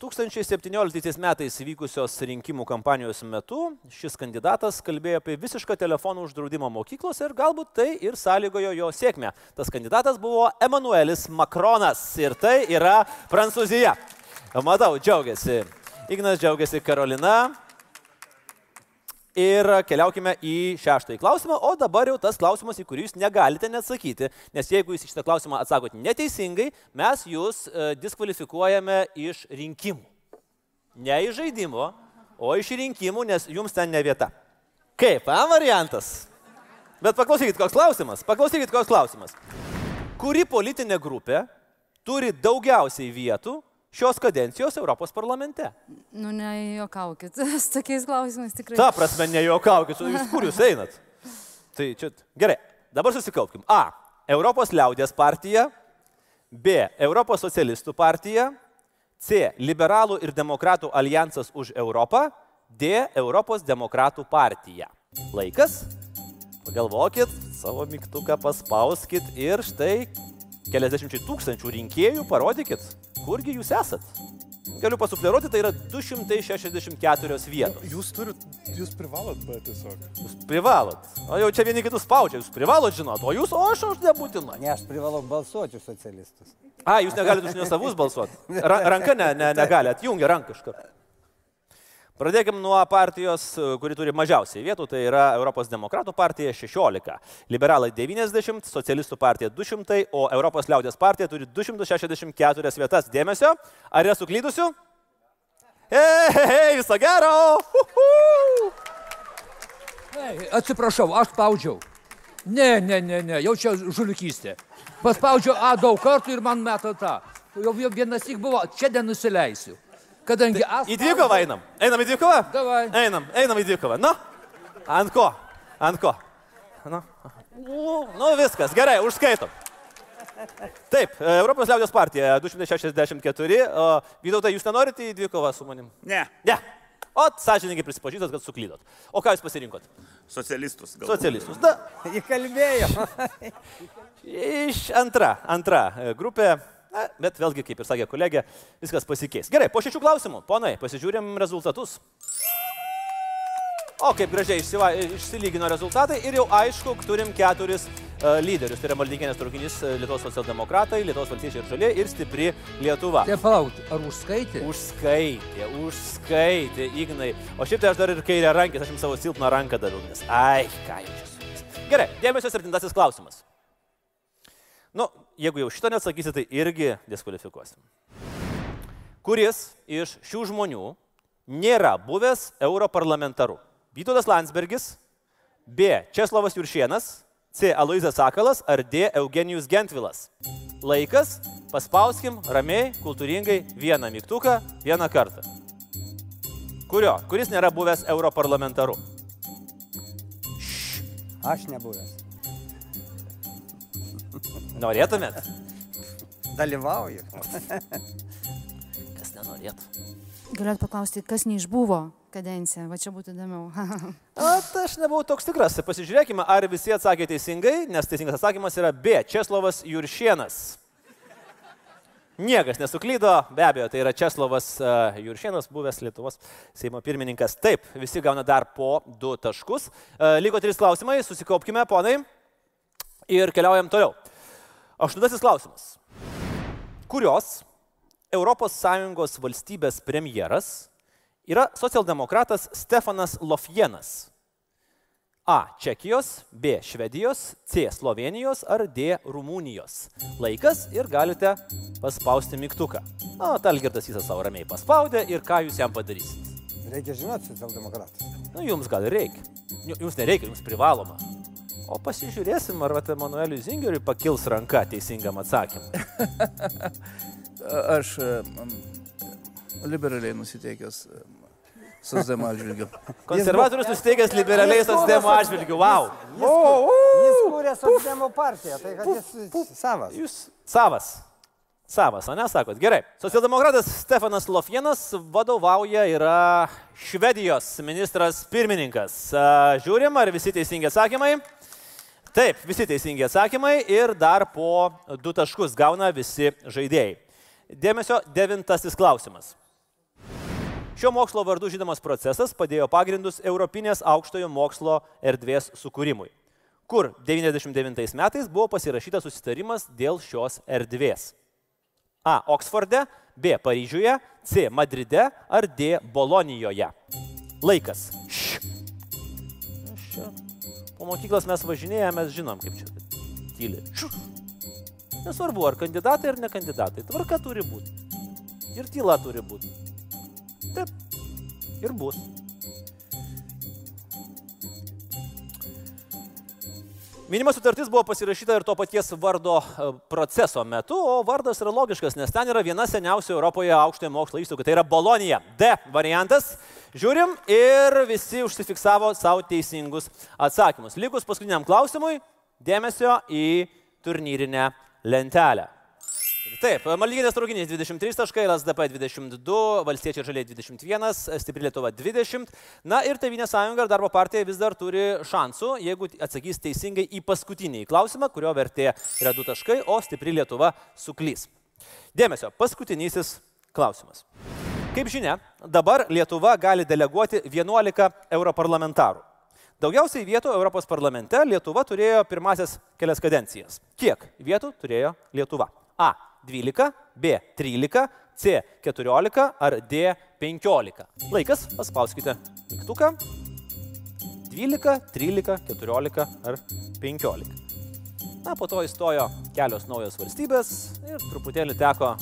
2017 metais vykusios rinkimų kampanijos metu šis kandidatas kalbėjo apie visišką telefonų uždraudimą mokyklose ir galbūt tai ir sąlygojo jo sėkmę. Tas kandidatas buvo Emanuelis Makronas ir tai yra Prancūzija. Matau, džiaugiasi. Ignas džiaugiasi Karolina. Ir keliaukime į šeštąjį klausimą, o dabar jau tas klausimas, į kurį jūs negalite neatsakyti, nes jeigu jūs į šitą klausimą atsakote neteisingai, mes jūs e, diskvalifikuojame iš rinkimų. Ne iš žaidimo, o iš rinkimų, nes jums ten ne vieta. Kaip, a variantas? Bet paklausykit, koks klausimas. Paklausykit, koks klausimas. Kuri politinė grupė turi daugiausiai vietų šios kadencijos Europos parlamente? Nu, nejuokaukit, [laughs] su tokiais klausimais tikrai. Ta prasme, nejuokaukit, jūs kur jūs einat? Tai čia gerai, dabar susikaupkim. A. Europos liaudės partija. B. Europos socialistų partija. C. Liberalų ir demokratų alijansas už Europą. D. Europos demokratų partija. Laikas. Pagalvokit, savo mygtuką paspauskit ir štai keliasdešimčiai tūkstančių rinkėjų parodykit, kurgi jūs esat. Galiu pasufleruoti, tai yra 264 vietos. Jūs turit, jūs privalot, bet tiesiog. Jūs privalot. O jau čia vieni kitus spaudžia, jūs privalot žinot, o jūs, o aš aš nebūtinai. Ne, aš privalau balsuoti už socialistus. A, jūs negalite už [laughs] nesavus balsuoti. [laughs] Ra ranka ne, ne, negali, atjungia ranką karto. Pradėkime nuo partijos, kuri turi mažiausiai vietų, tai yra Europos demokratų partija 16, liberalai 90, socialistų partija 200, o Europos liaudės partija turi 264 vietas. Dėmesio, ar esu klydusiu? Hei, hei, viso gero! Uhu! Ei, atsiprašau, aš spaudžiau. Ne, ne, ne, ne, jau čia žulikystė. Paspaudžiau A daug kartų ir man meta tą. Jau vienas tik buvo, čia nenusileisiu. Kadangi aš... Į dvikovą einam. Einam į dvikovą? Davai. Einam, einam į dvikovą. Nu, ant ko? Ant ko? Nu, nu viskas, gerai, užskaitom. Taip, e, Europos liaudės partija 264. O, Vytautai, jūs nenorite į dvikovą su manim? Ne. Ne. O, sąžininkai prisipažįstat, kad suklydot. O ką jūs pasirinkot? Socialistus. Galbūt. Socialistus. [laughs] Da. Įkalbėjo. Iš antra, antra e, grupė. Na, bet vėlgi, kaip ir sakė kolegė, viskas pasikeis. Gerai, po šešių klausimų, ponai, pasižiūrėm rezultatus. O kaip gražiai išsiva, išsilygino rezultatai ir jau aišku, turim keturis uh, lyderius. Tai yra Maldykinės traukinys uh, Lietuvos socialdemokratai, Lietuvos valstiečiai ir žalė ir stipri Lietuva. Tai palauk, ar užskaitė? Užskaitė, užskaitė, Ignai. O šiaip tai aš dar ir kairę rankę, aš jums savo silpną ranką daviau, nes ai, ką jau čia su jais. Gerai, dėmesio septintasis klausimas. Nu, jeigu jau šito neatsakysi, tai irgi diskvalifikuosim. Kuris iš šių žmonių nėra buvęs europarlamentaru? Vytautas Landsbergis, B. Česlovas Juršienas, C. Aloizas Sakalas ar D. Eugenijus Gentvilas. Laikas, paspauskim ramiai, kultūringai vieną mygtuką, vieną kartą. Kurio? Kuris nėra buvęs europarlamentaru? Aš nebuvęs. Norėtumėt? Dalyvauju. Kas nenorėtų? Galėt paklausti, kas neišbuvo kadenciją, va čia būtų įdomiau. [laughs] O, tai aš nebuvau toks tikras. Pasižiūrėkime, ar visi atsakė teisingai, nes teisingas atsakymas yra B. Česlovas Juršienas. Niekas nesuklydo, be abejo, tai yra Česlovas uh, Juršėnas, buvęs Lietuvos Seimo pirmininkas. Taip, visi gauna dar po du taškus. Uh, liko trys klausimai, susikaupkime, ponai, ir keliaujam toliau. Aštuntasis klausimas. Kurios ES valstybės premjeras yra socialdemokratas Stefanas Lofjenas? A. Čekijos, B. Švedijos, C. Slovenijos ar D. Rumunijos. Laikas ir galite paspausti mygtuką. O, Talgirdas visą savo ramiai paspaudė ir ką jūs jam padarysit? Reikia žinoti socialdemokratus. Nu, jums gal ir reikia. Jums nereikia, jums privaloma. O pasižiūrėsim, ar vat Emanueliui Zingeriui pakils ranka teisingam atsakymui. [laughs] Aš liberaliai nusiteikęs Sosdemo atžvilgiu. Konservatorius nusiteikęs liberaliai Sosdemo atžvilgiu. Wow. Jis, o, o, jis kūrė Sosdemo partiją, tai kad jis puf, savas. Jūs savas. Savas, o ne sakot? Gerai. Socialdemokratas Stefanas Lofienas vadovauja yra Švedijos ministras pirmininkas. Žiūrim, ar visi teisingi atsakymai. Taip, visi teisingi atsakymai ir dar po du taškus gauna visi žaidėjai. Dėmesio, devintasis klausimas. Šio mokslo vardu žinomas procesas padėjo pagrindus Europinės aukštojo mokslo erdvės sukūrimui, kur 99 metais buvo pasirašytas susitarimas dėl šios erdvės. A. Oksforde, B. Paryžiuje, C. Madride ar D. Bolonijoje. Laikas. Š. Čia. Po mokyklos mes važinėjame, mes žinom, kaip čia tyli. Nesvarbu, ar kandidatai ar ne kandidatai. Tvarka turi būti. Ir tyla turi būti. Taip. Ir bus. Minima sutartis buvo pasirašyta ir to paties vardo e, proceso metu, o vardas yra logiškas, nes ten yra viena seniausia Europoje aukštojo mokslo įstaiga, tai yra Bolonija. D variantas. Žiūrim ir visi užsifiksavo savo teisingus atsakymus. Likus paskutiniam klausimui, dėmesio į turnyrinę lentelę. Taip, Maldyginės traukinys 23 taškai, LSDP 22, Valstiečiai ir Žaliai 21, Stipri Lietuva 20. Na ir Tevinė sąjunga ir darbo partija vis dar turi šansų, jeigu atsakys teisingai į paskutinį klausimą, kurio vertė yra 2 taškai, o Stipri Lietuva suklys. Dėmesio, paskutinysis klausimas. Kaip žinia, dabar Lietuva gali deleguoti 11 europarlamentarų. Daugiausiai vietų Europos parlamente Lietuva turėjo pirmasias kelias kadencijas. Kiek vietų turėjo Lietuva? A. 12, B 13, C 14 ar D 15. Laikas, paspauskite mygtuką. 12, 13, 14 ar 15. Na, po to įstojo kelios naujos valstybės ir truputėlį teko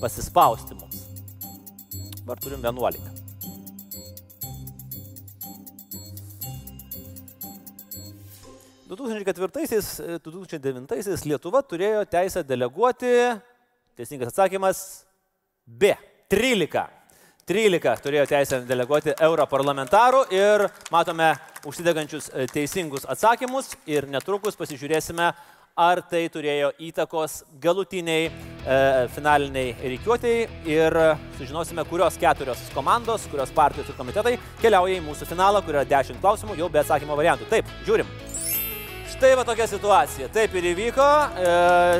pasispausti mums. Dabar turim 11. Du 2004-2009 Lietuva turėjo teisę deleguoti Teisingas atsakymas B. 13. 13 turėjo teisę deleguoti europarlamentarų ir matome užsidegančius e, teisingus atsakymus ir netrukus pasižiūrėsime, ar tai turėjo įtakos galutiniai e, finaliniai reikiuotėjai ir sužinosime, kurios keturios komandos, kurios partijos ir komitetai keliauja į mūsų finalą, kur yra 10 klausimų jau be atsakymo variantų. Taip, žiūrim. Štai va tokia situacija. Taip ir įvyko. E,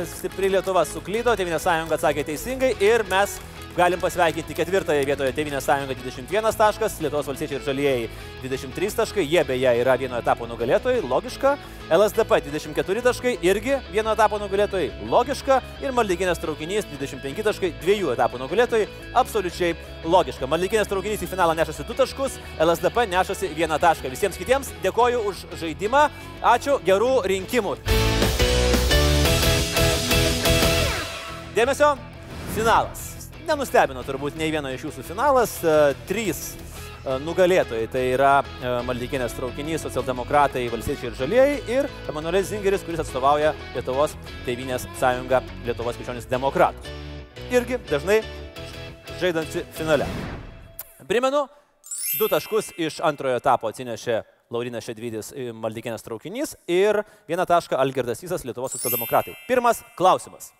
stipri Lietuva suklydo, Tevinė sąjunga atsakė teisingai ir mes galim pasveikinti ketvirtąją vietoje Tevinė sąjunga 21 taškas, Lietuvos valstiečiai ir žalieji 23 taškai, jie beje yra vieno etapo nugalėtojai, logiška. LSDP 24 taškai, irgi vieno etapo nugalėtojai, logiška. Ir Maldyginės traukinys 25 taškai, dviejų etapų nugalėtojai, absoliučiai logiška. Maldyginės traukinys į finalą nešasi 2 taškus, LSDP nešasi 1 tašką. Visiems kitiems dėkoju už žaidimą, ačiū, gerų rinkimų. Dėmesio, finalas nenustebino turbūt nei vieno iš jūsų finalas. E, trys e, nugalėtojai. Tai yra e, Maldykinės traukinys, socialdemokratai, valstiečiai ir žalieji ir Emanuelis Zingeris, kuris atstovauja Lietuvos Teivinės sąjungą Lietuvos krikščionis demokratus. Irgi dažnai žaidanti finale. Primenu, du taškus iš antrojo etapo atsinešė Laurinas Šedvidis Maldykinės traukinys ir vieną tašką AlgirdasYsas Lietuvos socialdemokratai. Pirmas klausimas.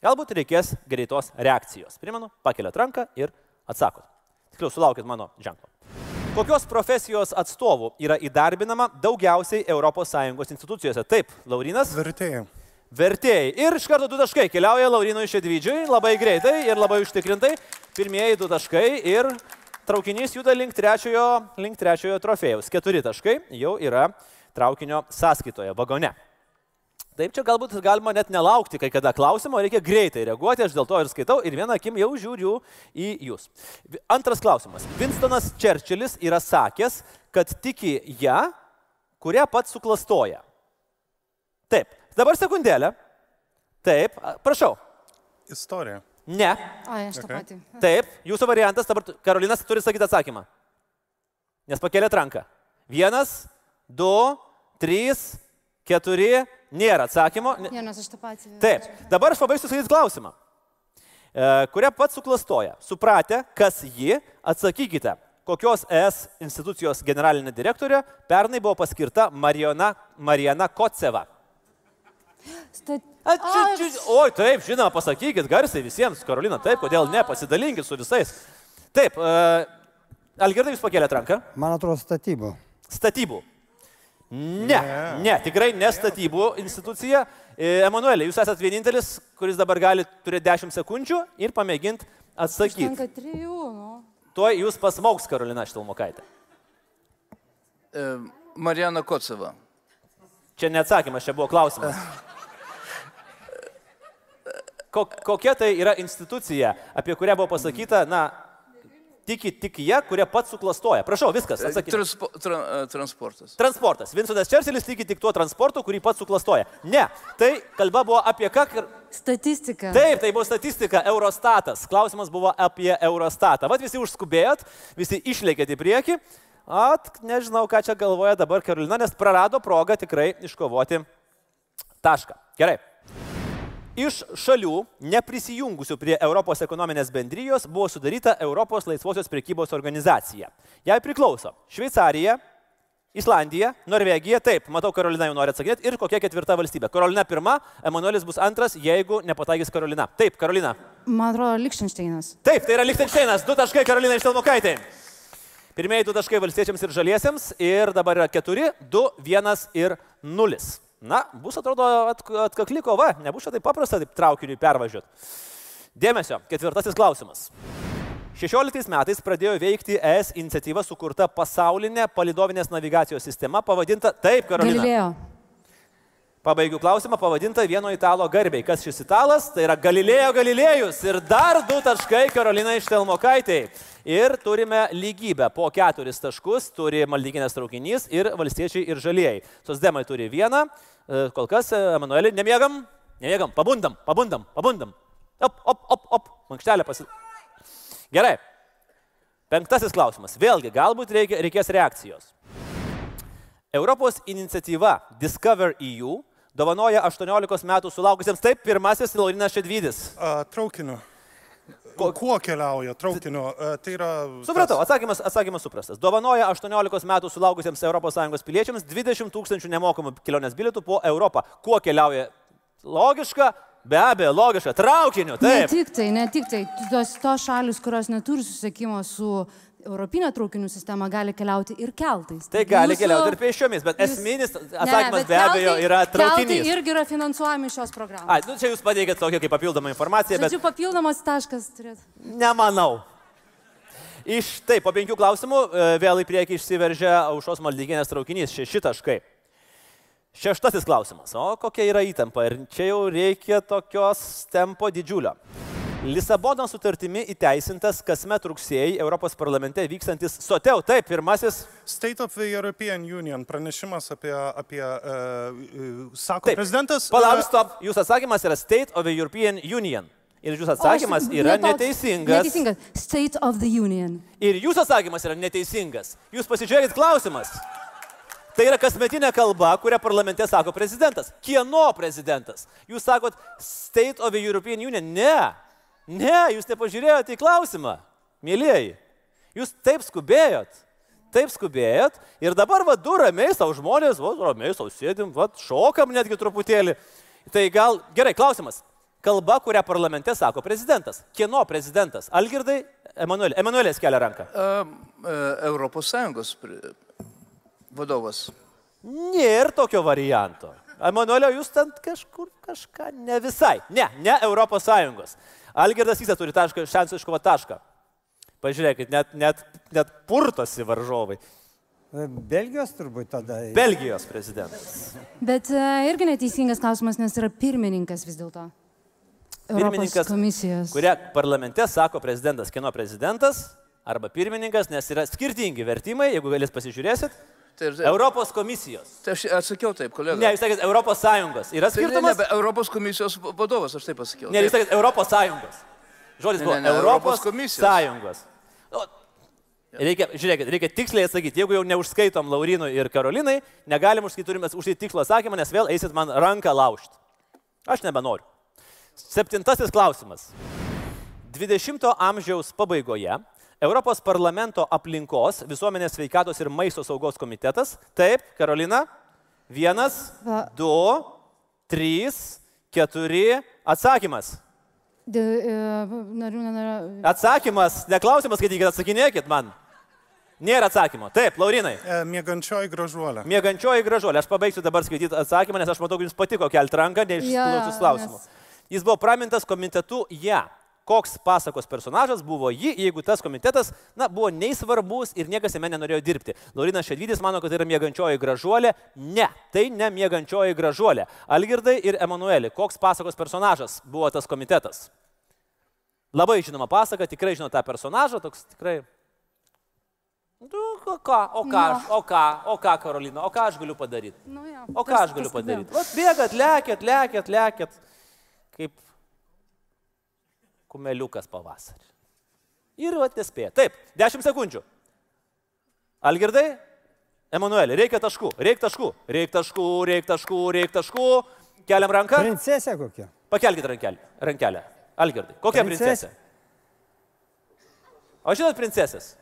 Galbūt reikės greitos reakcijos. Primenu, pakeliat ranką ir atsakot. Tikriau, sulaukit mano ženklo. Kokios profesijos atstovų yra įdarbinama daugiausiai ES institucijose? Taip, Laurinas. Vertėjai. vertėjai. Ir iš karto du taškai keliauja Laurinui Šedvidžiui, labai greitai ir labai užtikrintai. Pirmieji du taškai ir traukinys juda link trečiojo, link trečiojo trofėjaus. Keturi taškai jau yra traukinio sąskaitoje, vagone. Taip, čia galbūt galima net nelaukti kai kada klausimo, reikia greitai reaguoti, aš dėl to ir skaitau ir vieną akim jau žiūriu į jūs. Antras klausimas. Winstonas Churchillis yra sakęs, kad tiki ją, kurią pats suklastoja. Taip, dabar sekundėlę. Taip, prašau. Istorija. Ne. Ai, aš tą Okay. patį. Taip, jūsų variantas, dabar Karolinas turi sakyti atsakymą. Nes pakėlė ranką. Vienas, du, trys, keturi, nėra atsakymo. Nes aš tą patį. Taip, dabar aš pabaigsiu sakyti klausimą, e, kurią pats suklastoja. Supratę, kas ji, atsakykite, kokios ES institucijos generalinė direktorė pernai buvo paskirta Marijana, Marijana Koceva. Stat... A, či, či, oi, taip, žinoma, pasakykit garsiai visiems, Karolina, taip, kodėl ne, pasidalinkit su visais. Taip, uh, Algirdai, jūs pakėlėt ranką. Man atrodo statybų. Statybų. Ne, ne, tikrai ne statybų institucija. E, Emanuelė, jūs esate vienintelis, kuris dabar gali turėti 10 sekundžių ir pamėginti atsakyti. Tenka trijų, nu. Tuo jūs pasmauks, Karolina Štilmokaitė. E, Marijana Koceva. Čia neatsakymas, čia buvo klausimas. [laughs] Ko, kokia tai yra institucija, apie kurią buvo pasakyta, na, tiki tik jie, kurie pats suklastoja. Prašau, viskas, atsakykite. Transpo, tra, e, transportas. Transportas. Vincentas Čerčilis tiki tik tuo transportu, kurį pats suklastoja. Ne, tai kalba buvo apie ką? Statistika. Taip, tai buvo statistika, Eurostatas. Klausimas buvo apie Eurostatą. Vat visi užskubėjot, visi išlėkėt į priekį. At, nežinau, ką čia galvoja dabar Karolina, nes prarado progą tikrai iškovoti tašką. Gerai. Iš šalių, neprisijungusių prie Europos ekonominės bendrijos, buvo sudaryta Europos laisvosios prekybos organizacija. Jai priklauso Šveicarija, Islandija, Norvegija, taip, matau, Karolina jau nori atsakyti, ir kokia ketvirta valstybė. Karolina pirma, Emanuelis bus antras, jeigu nepataikys Karolina. Taip, Karolina. Man atrodo, Lichtensteinas. Taip, tai yra Lichtensteinas, du taškai Karolina iš Telmokaitai. Pirmieji du taškai valstiečiams ir žaliesiems ir dabar yra keturi, du, vienas ir nulis. Na, bus atrodo at, atkakli kova, nebus čia taip paprasta taip traukiniui pervažiuoti. Dėmesio, ketvirtasis klausimas. 16 metais pradėjo veikti ES iniciatyva sukurta pasaulinė palidovinės navigacijos sistema pavadinta taip, Karolina. Galilėjo. Pabaigiu klausimą pavadintą vieno italo garbiai. Kas šis italas? Tai yra Galilėjo Galilėjus. Ir dar du taškai Karolina iš Telmokaitai. Ir turime lygybę. Po keturis taškus turi maldykinės traukinys ir valstiečiai ir žalieji. Sosdemai turi vieną. E, Kol kas, e, Emanuelį, nemiegam? Nemiegam. Pabundam, pabundam, pabundam. Op, op, op, op. Mankštelė pasi... Gerai. Penktasis klausimas. Vėlgi, galbūt reikia, reikės reakcijos. Europos iniciatyva Discover EU dovanoja 18 metų sulaukusiems taip pirmasis Laurinas Šedvydis. Traukiniu. Kuo, kuo keliauja traukiniu? A, tai yra... Supratau, atsakymas, atsakymas suprastas. Dovanoja 18 metų sulaukusiems ES piliečiams 20 tūkstančių nemokamų kelionės bilietų po Europą. Kuo keliauja? Logiška, be abejo, logiška. Traukiniu, Ne taip. tik tai, ne tik tai. Tos, tos šalis, kurios neturi susiekimo su Europinė traukinių sistema, gali keliauti ir keltais. Tai gali Jūsų- keliauti ir pėsčiomis, bet jūs- esminis Ne, atsakymas bet be abejo keltai- yra Keltai traukinys. irgi yra finansuojami šios programos. Ai, nu čia jūs pateikėt tokią kaip papildomą informaciją, bet Žodžiu, papildomas taškas turėtų. Nemanau. Iš taip, po penkių klausimų e, vėl į priekį išsiveržia aušos maldykinės traukinys, šeši taškai. Šeštasis klausimas. O kokia yra įtampa? Ir čia jau reikia tokios tempo didžiulio. Lisabono sutartimi įteisintas kasmet rugsėjai Europos parlamente vykstantis SOTEU. Taip, pirmasis. State of the European Union pranešimas apie, apie uh, sako Taip, prezidentas. Palauk, e, stop. Jūsų atsakymas yra State of the European Union. Ir jūsų atsakymas O, aš- yra ne toks- neteisingas. Neteisingas. State of the Union. Ir jūsų atsakymas yra neteisingas. Jūs pasižiūrėkit klausimas. Tai yra kasmetinė kalba, kurią parlamente sako prezidentas. Kieno prezidentas? Jūs sakot State of the European Union. Ne. Ne, jūs nepažiūrėjote į klausimą. Mėlyjeji. Jūs taip skubėjot. Taip skubėjot. Ir dabar va du ramiai savo žmonės, va ramiai savo sėdim, va šokam netgi truputėlį. Tai gal, gerai, klausimas. Kalba, kurią parlamente sako prezidentas. Kieno prezidentas? Algirdai, Emanuelė. Emanuelės kelia ranką. Europos Sąjungos vadovas. Nėra tokio varianto. Emanuelio, jūs ten kažkur kažką ne visai. Ne, ne Europos Sąjungos. Algirdas Įsas turi tašką, šansų iškovą tašką. Pažiūrėkit, net, net, net purtosi varžovai. Belgijos turbūt tada. Belgijos prezidentas. Bet e, irgi neteisingas klausimas, nes yra pirmininkas vis dėlto. Pirmininkas, komisijos. kurie parlamente sako prezidentas, kieno prezidentas arba pirmininkas, nes yra skirtingi vertimai, jeigu galės pasižiūrėsit. Tai, Europos komisijos. Tai aš atsakiau taip, kolega. Ne, jūs sakėt Europos Sąjungos. Yra Tai ne, ne, skirtumas? Europos komisijos vadovas, aš taip pasakiau. Ne, jūs Taip. sakėt Europos Sąjungos. Žodis Ne, buvo ne, ne, Europos, Europos komisijos. Sąjungos. O, Reikia, žiūrėkit, reikia tiksliai atsakyti. Jeigu jau neužskaitom Laurinui ir Karolinai, negalim užskaityti, turime užskaityti tikslo atsakymą, nes vėl eisit man ranką laužti. Aš nebenoriu. Septintasis klausimas. 20-ojo amžiaus pabaigoje Europos parlamento aplinkos, visuomenės sveikatos ir maisto saugos komitetas. Taip, Karolina. Vienas, Va. du, trys, keturi. Atsakymas. De, e, narių, nenarių. Atsakymas, neklausimas, skaitykit, atsakinėkit man. Nėra atsakymo. Taip, Laurinai. E, Mėgančioji gražuolė. Mėgančioji gražuolė. Aš pabaigsiu dabar skaityti atsakymą, nes aš matau, kad jums patiko kelti ranką, Jo, neišklausus jo, klausimų. Jis buvo pramintas komitetu ją. Koks pasakos personažas buvo ji, jeigu tas komitetas, na, buvo nei svarbus ir niekas jame nenorėjo dirbti. Laurinas Šedvidis mano, kad tai yra mėgančioji gražuolė. Ne, tai ne mėgančioji gražuolė. Algirdai ir Emanueli, koks pasakos personažas buvo tas komitetas? Labai žinoma pasaka, tikrai žino tą personažą, toks tikrai Nu, o ką, o ką, aš, o ką, o ką, Karolina, o ką aš galiu padaryti? Nu, jo, O ką aš galiu padaryti? Vat bėgat, lekėt, lekėt, lekėt, kaip kumeliukas pavasarį. Ir vat nespėja. Taip, 10 sekundžių. Algirdai, Emanuelį, reikia taškų, reikia taškų, reikia taškų, reikia taškų, reikia taškų. Keliam ranką. Princesė kokia? Pakelkite rankelę. rankelę. Algirdai, kokia Princesė. princesė? O žinot princesės?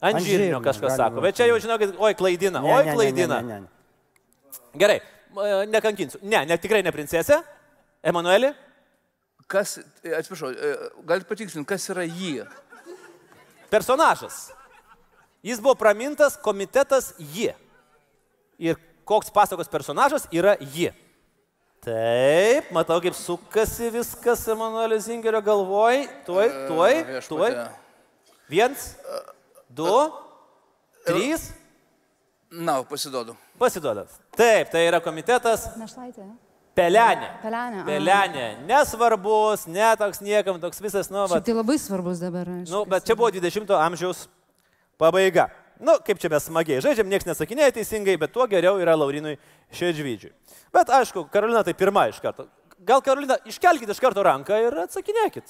Ant žirnio kažkas sako, bet čia jau žinokit, oi klaidina, Ne, oi ne, ne, klaidina. ne, ne, ne. Gerai, e, nekankinsiu. Ne, ne, tikrai ne princesė. Emanueli? Kas, e, atsiprašau, galite patikslinti, kas yra jį? Personažas. Jis buvo pramintas komitetas ji. Ir koks pasakos personažas yra ji. Taip, matau, kaip sukasi viskas Emanuelio Zingerio galvoj. Tuoj, tuoj, viešpatie. tuoj. Viens, du, trys. Na, pasiduodu. Pasiduodat. Taip, tai yra komitetas Našlaitė. Pelenė. Pelenė. Pelenė. Nesvarbus, netoks niekam, toks visas, nu, va, tai labai svarbus dabar. aišku. Nu, bet čia buvo 20-ojo amžiaus pabaiga. Nu, kaip čia mes smagiai žaidžiam, niekas nesakinėja teisingai, bet tuo geriau yra Laurinui Šedžvydžiui. Bet aišku, Karolina tai pirma iš karto. Gal Karolina, iškelkite iš karto ranką ir atsakinėkit.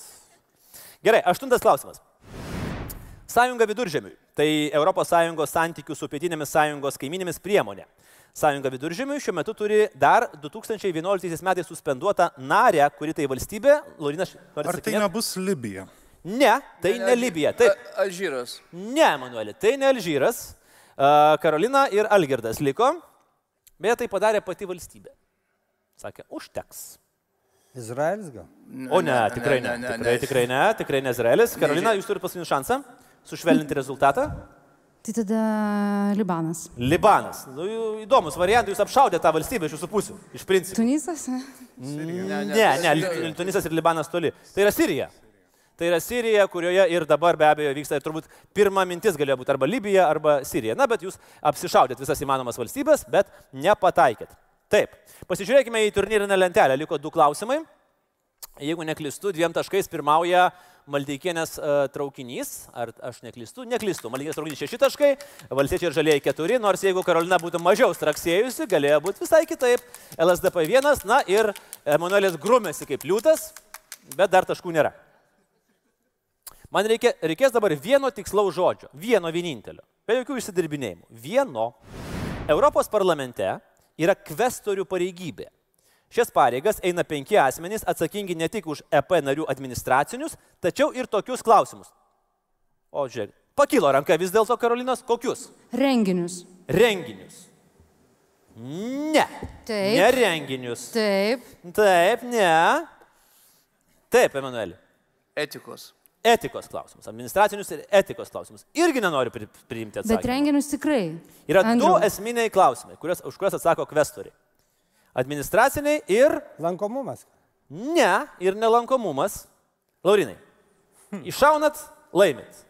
Gerai, aštuntas klausimas. Sąjunga viduržemiui. Tai ES santykių su pietinėmis sąjungos kaiminėmis priemonė. Sąjunga viduržemiui šiuo metu turi dar 2011 metais suspenduotą narę, kuri tai valstybė. Laurinas, nori Ar tai nebus Libija? Ne, tai ne Libija. Taip. A- Alžyras. Ne, Emanuelė, tai ne Alžyras. A, Karolina ir Algirdas liko, bet tai padarė pati valstybė. Sakė, užteks. Izraelis gal? O ne, tikrai ne. Tikrai, tikrai ne, tikrai ne Izraelis. Karolina, jūs turite paskutinį šansą sušvelninti rezultatą. Tai tada Libanas. Libanas. Nu, įdomus variantai, jūs apšaudėte tą valstybę iš jūsų pusių, iš principo. Tunisas? Ne, ne, Li- Tunisas ir Libanas toli. Tai yra Sirija. Tai yra Sirija, kurioje ir dabar be abejo vyksta, ir turbūt pirma mintis galėjo būti arba Libija, arba Sirija. Na, bet jūs apsišaudėt visas įmanomas valstybės, bet nepataikėt. Taip, pasižiūrėkime į turnyrinę lentelę. Liko du klausimai. Jeigu neklistu, dviem taškais pirmauja Maldeikienės uh, traukinys. Ar aš neklistu? Neklistu. Maldeikienės traukinys šeši taškai, Valstiečiai ir Žalieji keturi. Nors jeigu Karolina būtų mažiau straksėjusi, galėjo būti visai kitaip. LSDP vienas, na ir Emanuelis grumėsi kaip liūtas, bet dar taškų nėra. Man reikia, reikės dabar vieno tikslaus žodžio, vieno vienintelio, be jokių išsidirbinėjimų. Vieno. Europos parlamente yra kvestorių pareigybė. Šias pareigas eina penki asmenys atsakingi ne tik už EP narių administracinius, tačiau ir tokius klausimus. O žiūrėk, pakilo ranka vis dėlto Karolinos, kokius? Renginius. Renginius. Ne. Taip. Ne renginius. Taip. Taip, ne. Taip, Emanueli. Etikos. Etikos klausimus, administracinius ir etikos klausimus. Irgi nenoriu pri, priimti Bet atsakymą. renginius tikrai. Yra du Andriau. esminiai klausimai, kuriuos, už kuriuos atsako kvestoriai. Administraciniai ir... Lankomumas. Ne, ir nelankomumas. Laurinai, iššaunat, laimit.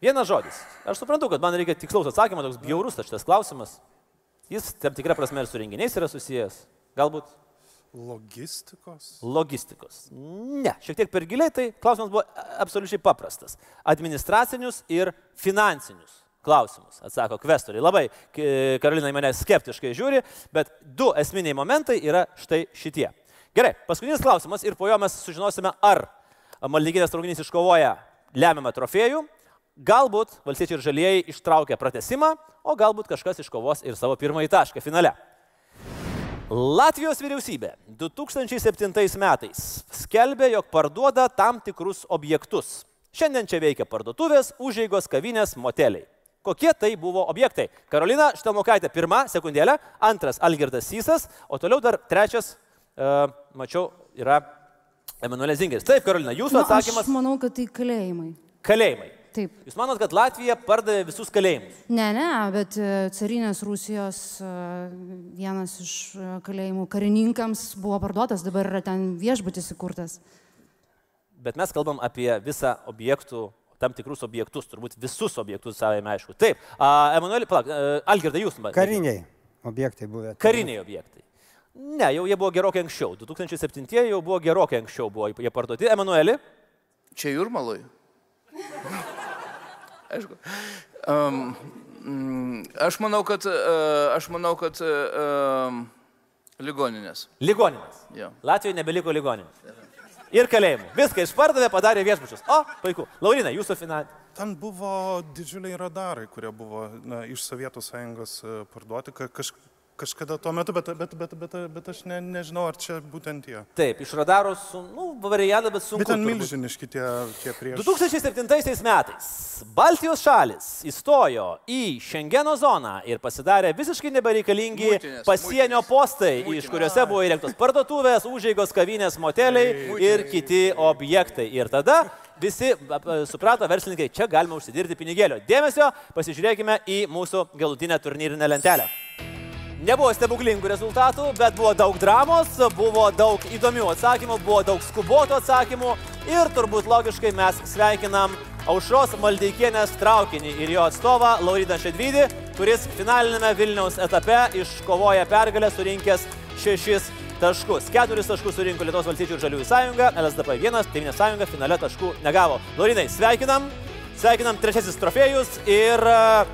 Vienas žodis. Aš suprantu, kad man reikia tikslaus atsakymo, toks bjaurus tas šitas klausimas. Jis tam tikrą prasme ir su renginiais yra susijęs. Galbūt Logistikos. logistikos. Ne, šiek tiek per giliai, tai klausimas buvo absoliučiai paprastas. Administracinius ir finansinius klausimus atsako kvestoriai. Labai K- Karolina į mane skeptiškai žiūri, bet du esminiai momentai yra štai šitie. Gerai, paskutinis klausimas ir po jo mes sužinosime, ar Maldyginės traukinys iškovoja lemiamą trofėjų, galbūt valstiečiai ir žalieji ištraukia pratesimą, o galbūt kažkas iškovos ir savo pirmąjį tašką finale. Latvijos vyriausybė 2007 metais skelbė, jog parduoda tam tikrus objektus. Šiandien čia veikia parduotuvės, užeigos, kavinės, moteliai. Kokie tai buvo objektai? Karolina Štelmokaitė pirma, sekundėlė, antras Algirdas Sysas, o toliau dar trečias, uh, mačiau, yra Emanuelis Zingeris. Taip, Karolina, jūsų Nu, atsakymas Aš manau, kad tai kalėjimai. - kalėjimai. Taip. Jūs manot, kad Latvija pardavė visus kalėjimus? Ne, ne, bet e, carinės Rusijos e, vienas iš kalėjimų karininkams buvo parduotas, dabar yra ten viešbutis įkurtas. Bet mes kalbam apie visą objektų, tam tikrus objektus, turbūt visus objektus savai aišku. Taip, uh, Emanuelį, palauk, uh, Algirdai, jūs man. Kariniai objektai buvę. Kariniai objektai. Ne, jau jie buvo gerokai anksčiau. 2007 jau buvo gerokai anksčiau buvo jie parduoti. Emanuelį. Čia Jurmalui. [laughs] Aišku. Um, aš manau, kad, uh, aš manau, kad uh, um, ligoninės. Ligoninės. Jo. Latvijoje nebeliko ligoninės. Ir kalėjimų. Viską išpardavė, padarė viešbučius. O, puiku. Laurinai, jūsų finalė. Ten buvo didžiuliai radarai, kurie buvo na, iš Sovietų sąjungos e, parduoti ka, kaž, kažkada tuo metu, bet, bet, bet, bet, bet aš ne, nežinau, ar čia būtent tie. Taip, iš radarų, su, nu, variadą, bet sunku. Bet ten milžiniški tie, tie prieš. 2007 metais Baltijos šalis įstojo į Šengeno zoną ir pasidarė visiškai nebereikalingi Muitinės, pasienio postai, iš kuriuose buvo įrengtos parduotuvės, užėgos, kavinės, moteliai ir kiti objektai. Ir tada visi suprato, verslininkai, čia galima užsidirbti pinigėlio. Dėmesio, pasižiūrėkime į mūsų galutinę turnyrinę lentelę. Nebuvo stebuklingų rezultatų, bet buvo daug dramos, buvo daug įdomių atsakymų, buvo daug skubotų atsakymų ir turbūt logiškai mes sveikinam Aušros Maldeikienės traukinį ir jo atstovą Lauridą Šedvydį, kuris finalinėme Vilniaus etape iškovoja pergalę surinkęs šešis taškus. Keturis taškus surinko Lietuvos valstiečių ir žaliųjų sąjunga, LSDP 1, Tevinė sąjunga finale taškų negavo. Laurinai, sveikinam, sveikinam trečiasis trofėjus ir uh,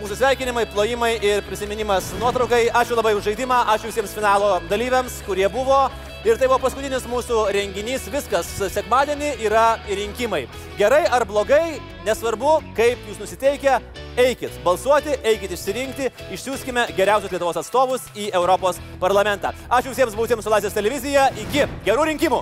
Mūsų sveikinimai, plojimai ir prisiminimas nuotraukai. Ačiū labai už žaidimą, ačiū visiems finalo dalyviams, kurie buvo. Ir tai buvo paskutinis mūsų renginys. Viskas, sekmadienį yra rinkimai. Gerai ar blogai, nesvarbu, kaip jūs nusiteikę, eikit balsuoti, eikit išsirinkti, išsiųskime geriausius Lietuvos atstovus į Europos parlamentą. Ačiū visiems būtiems su Laisvės televizija. Iki gerų rinkimų.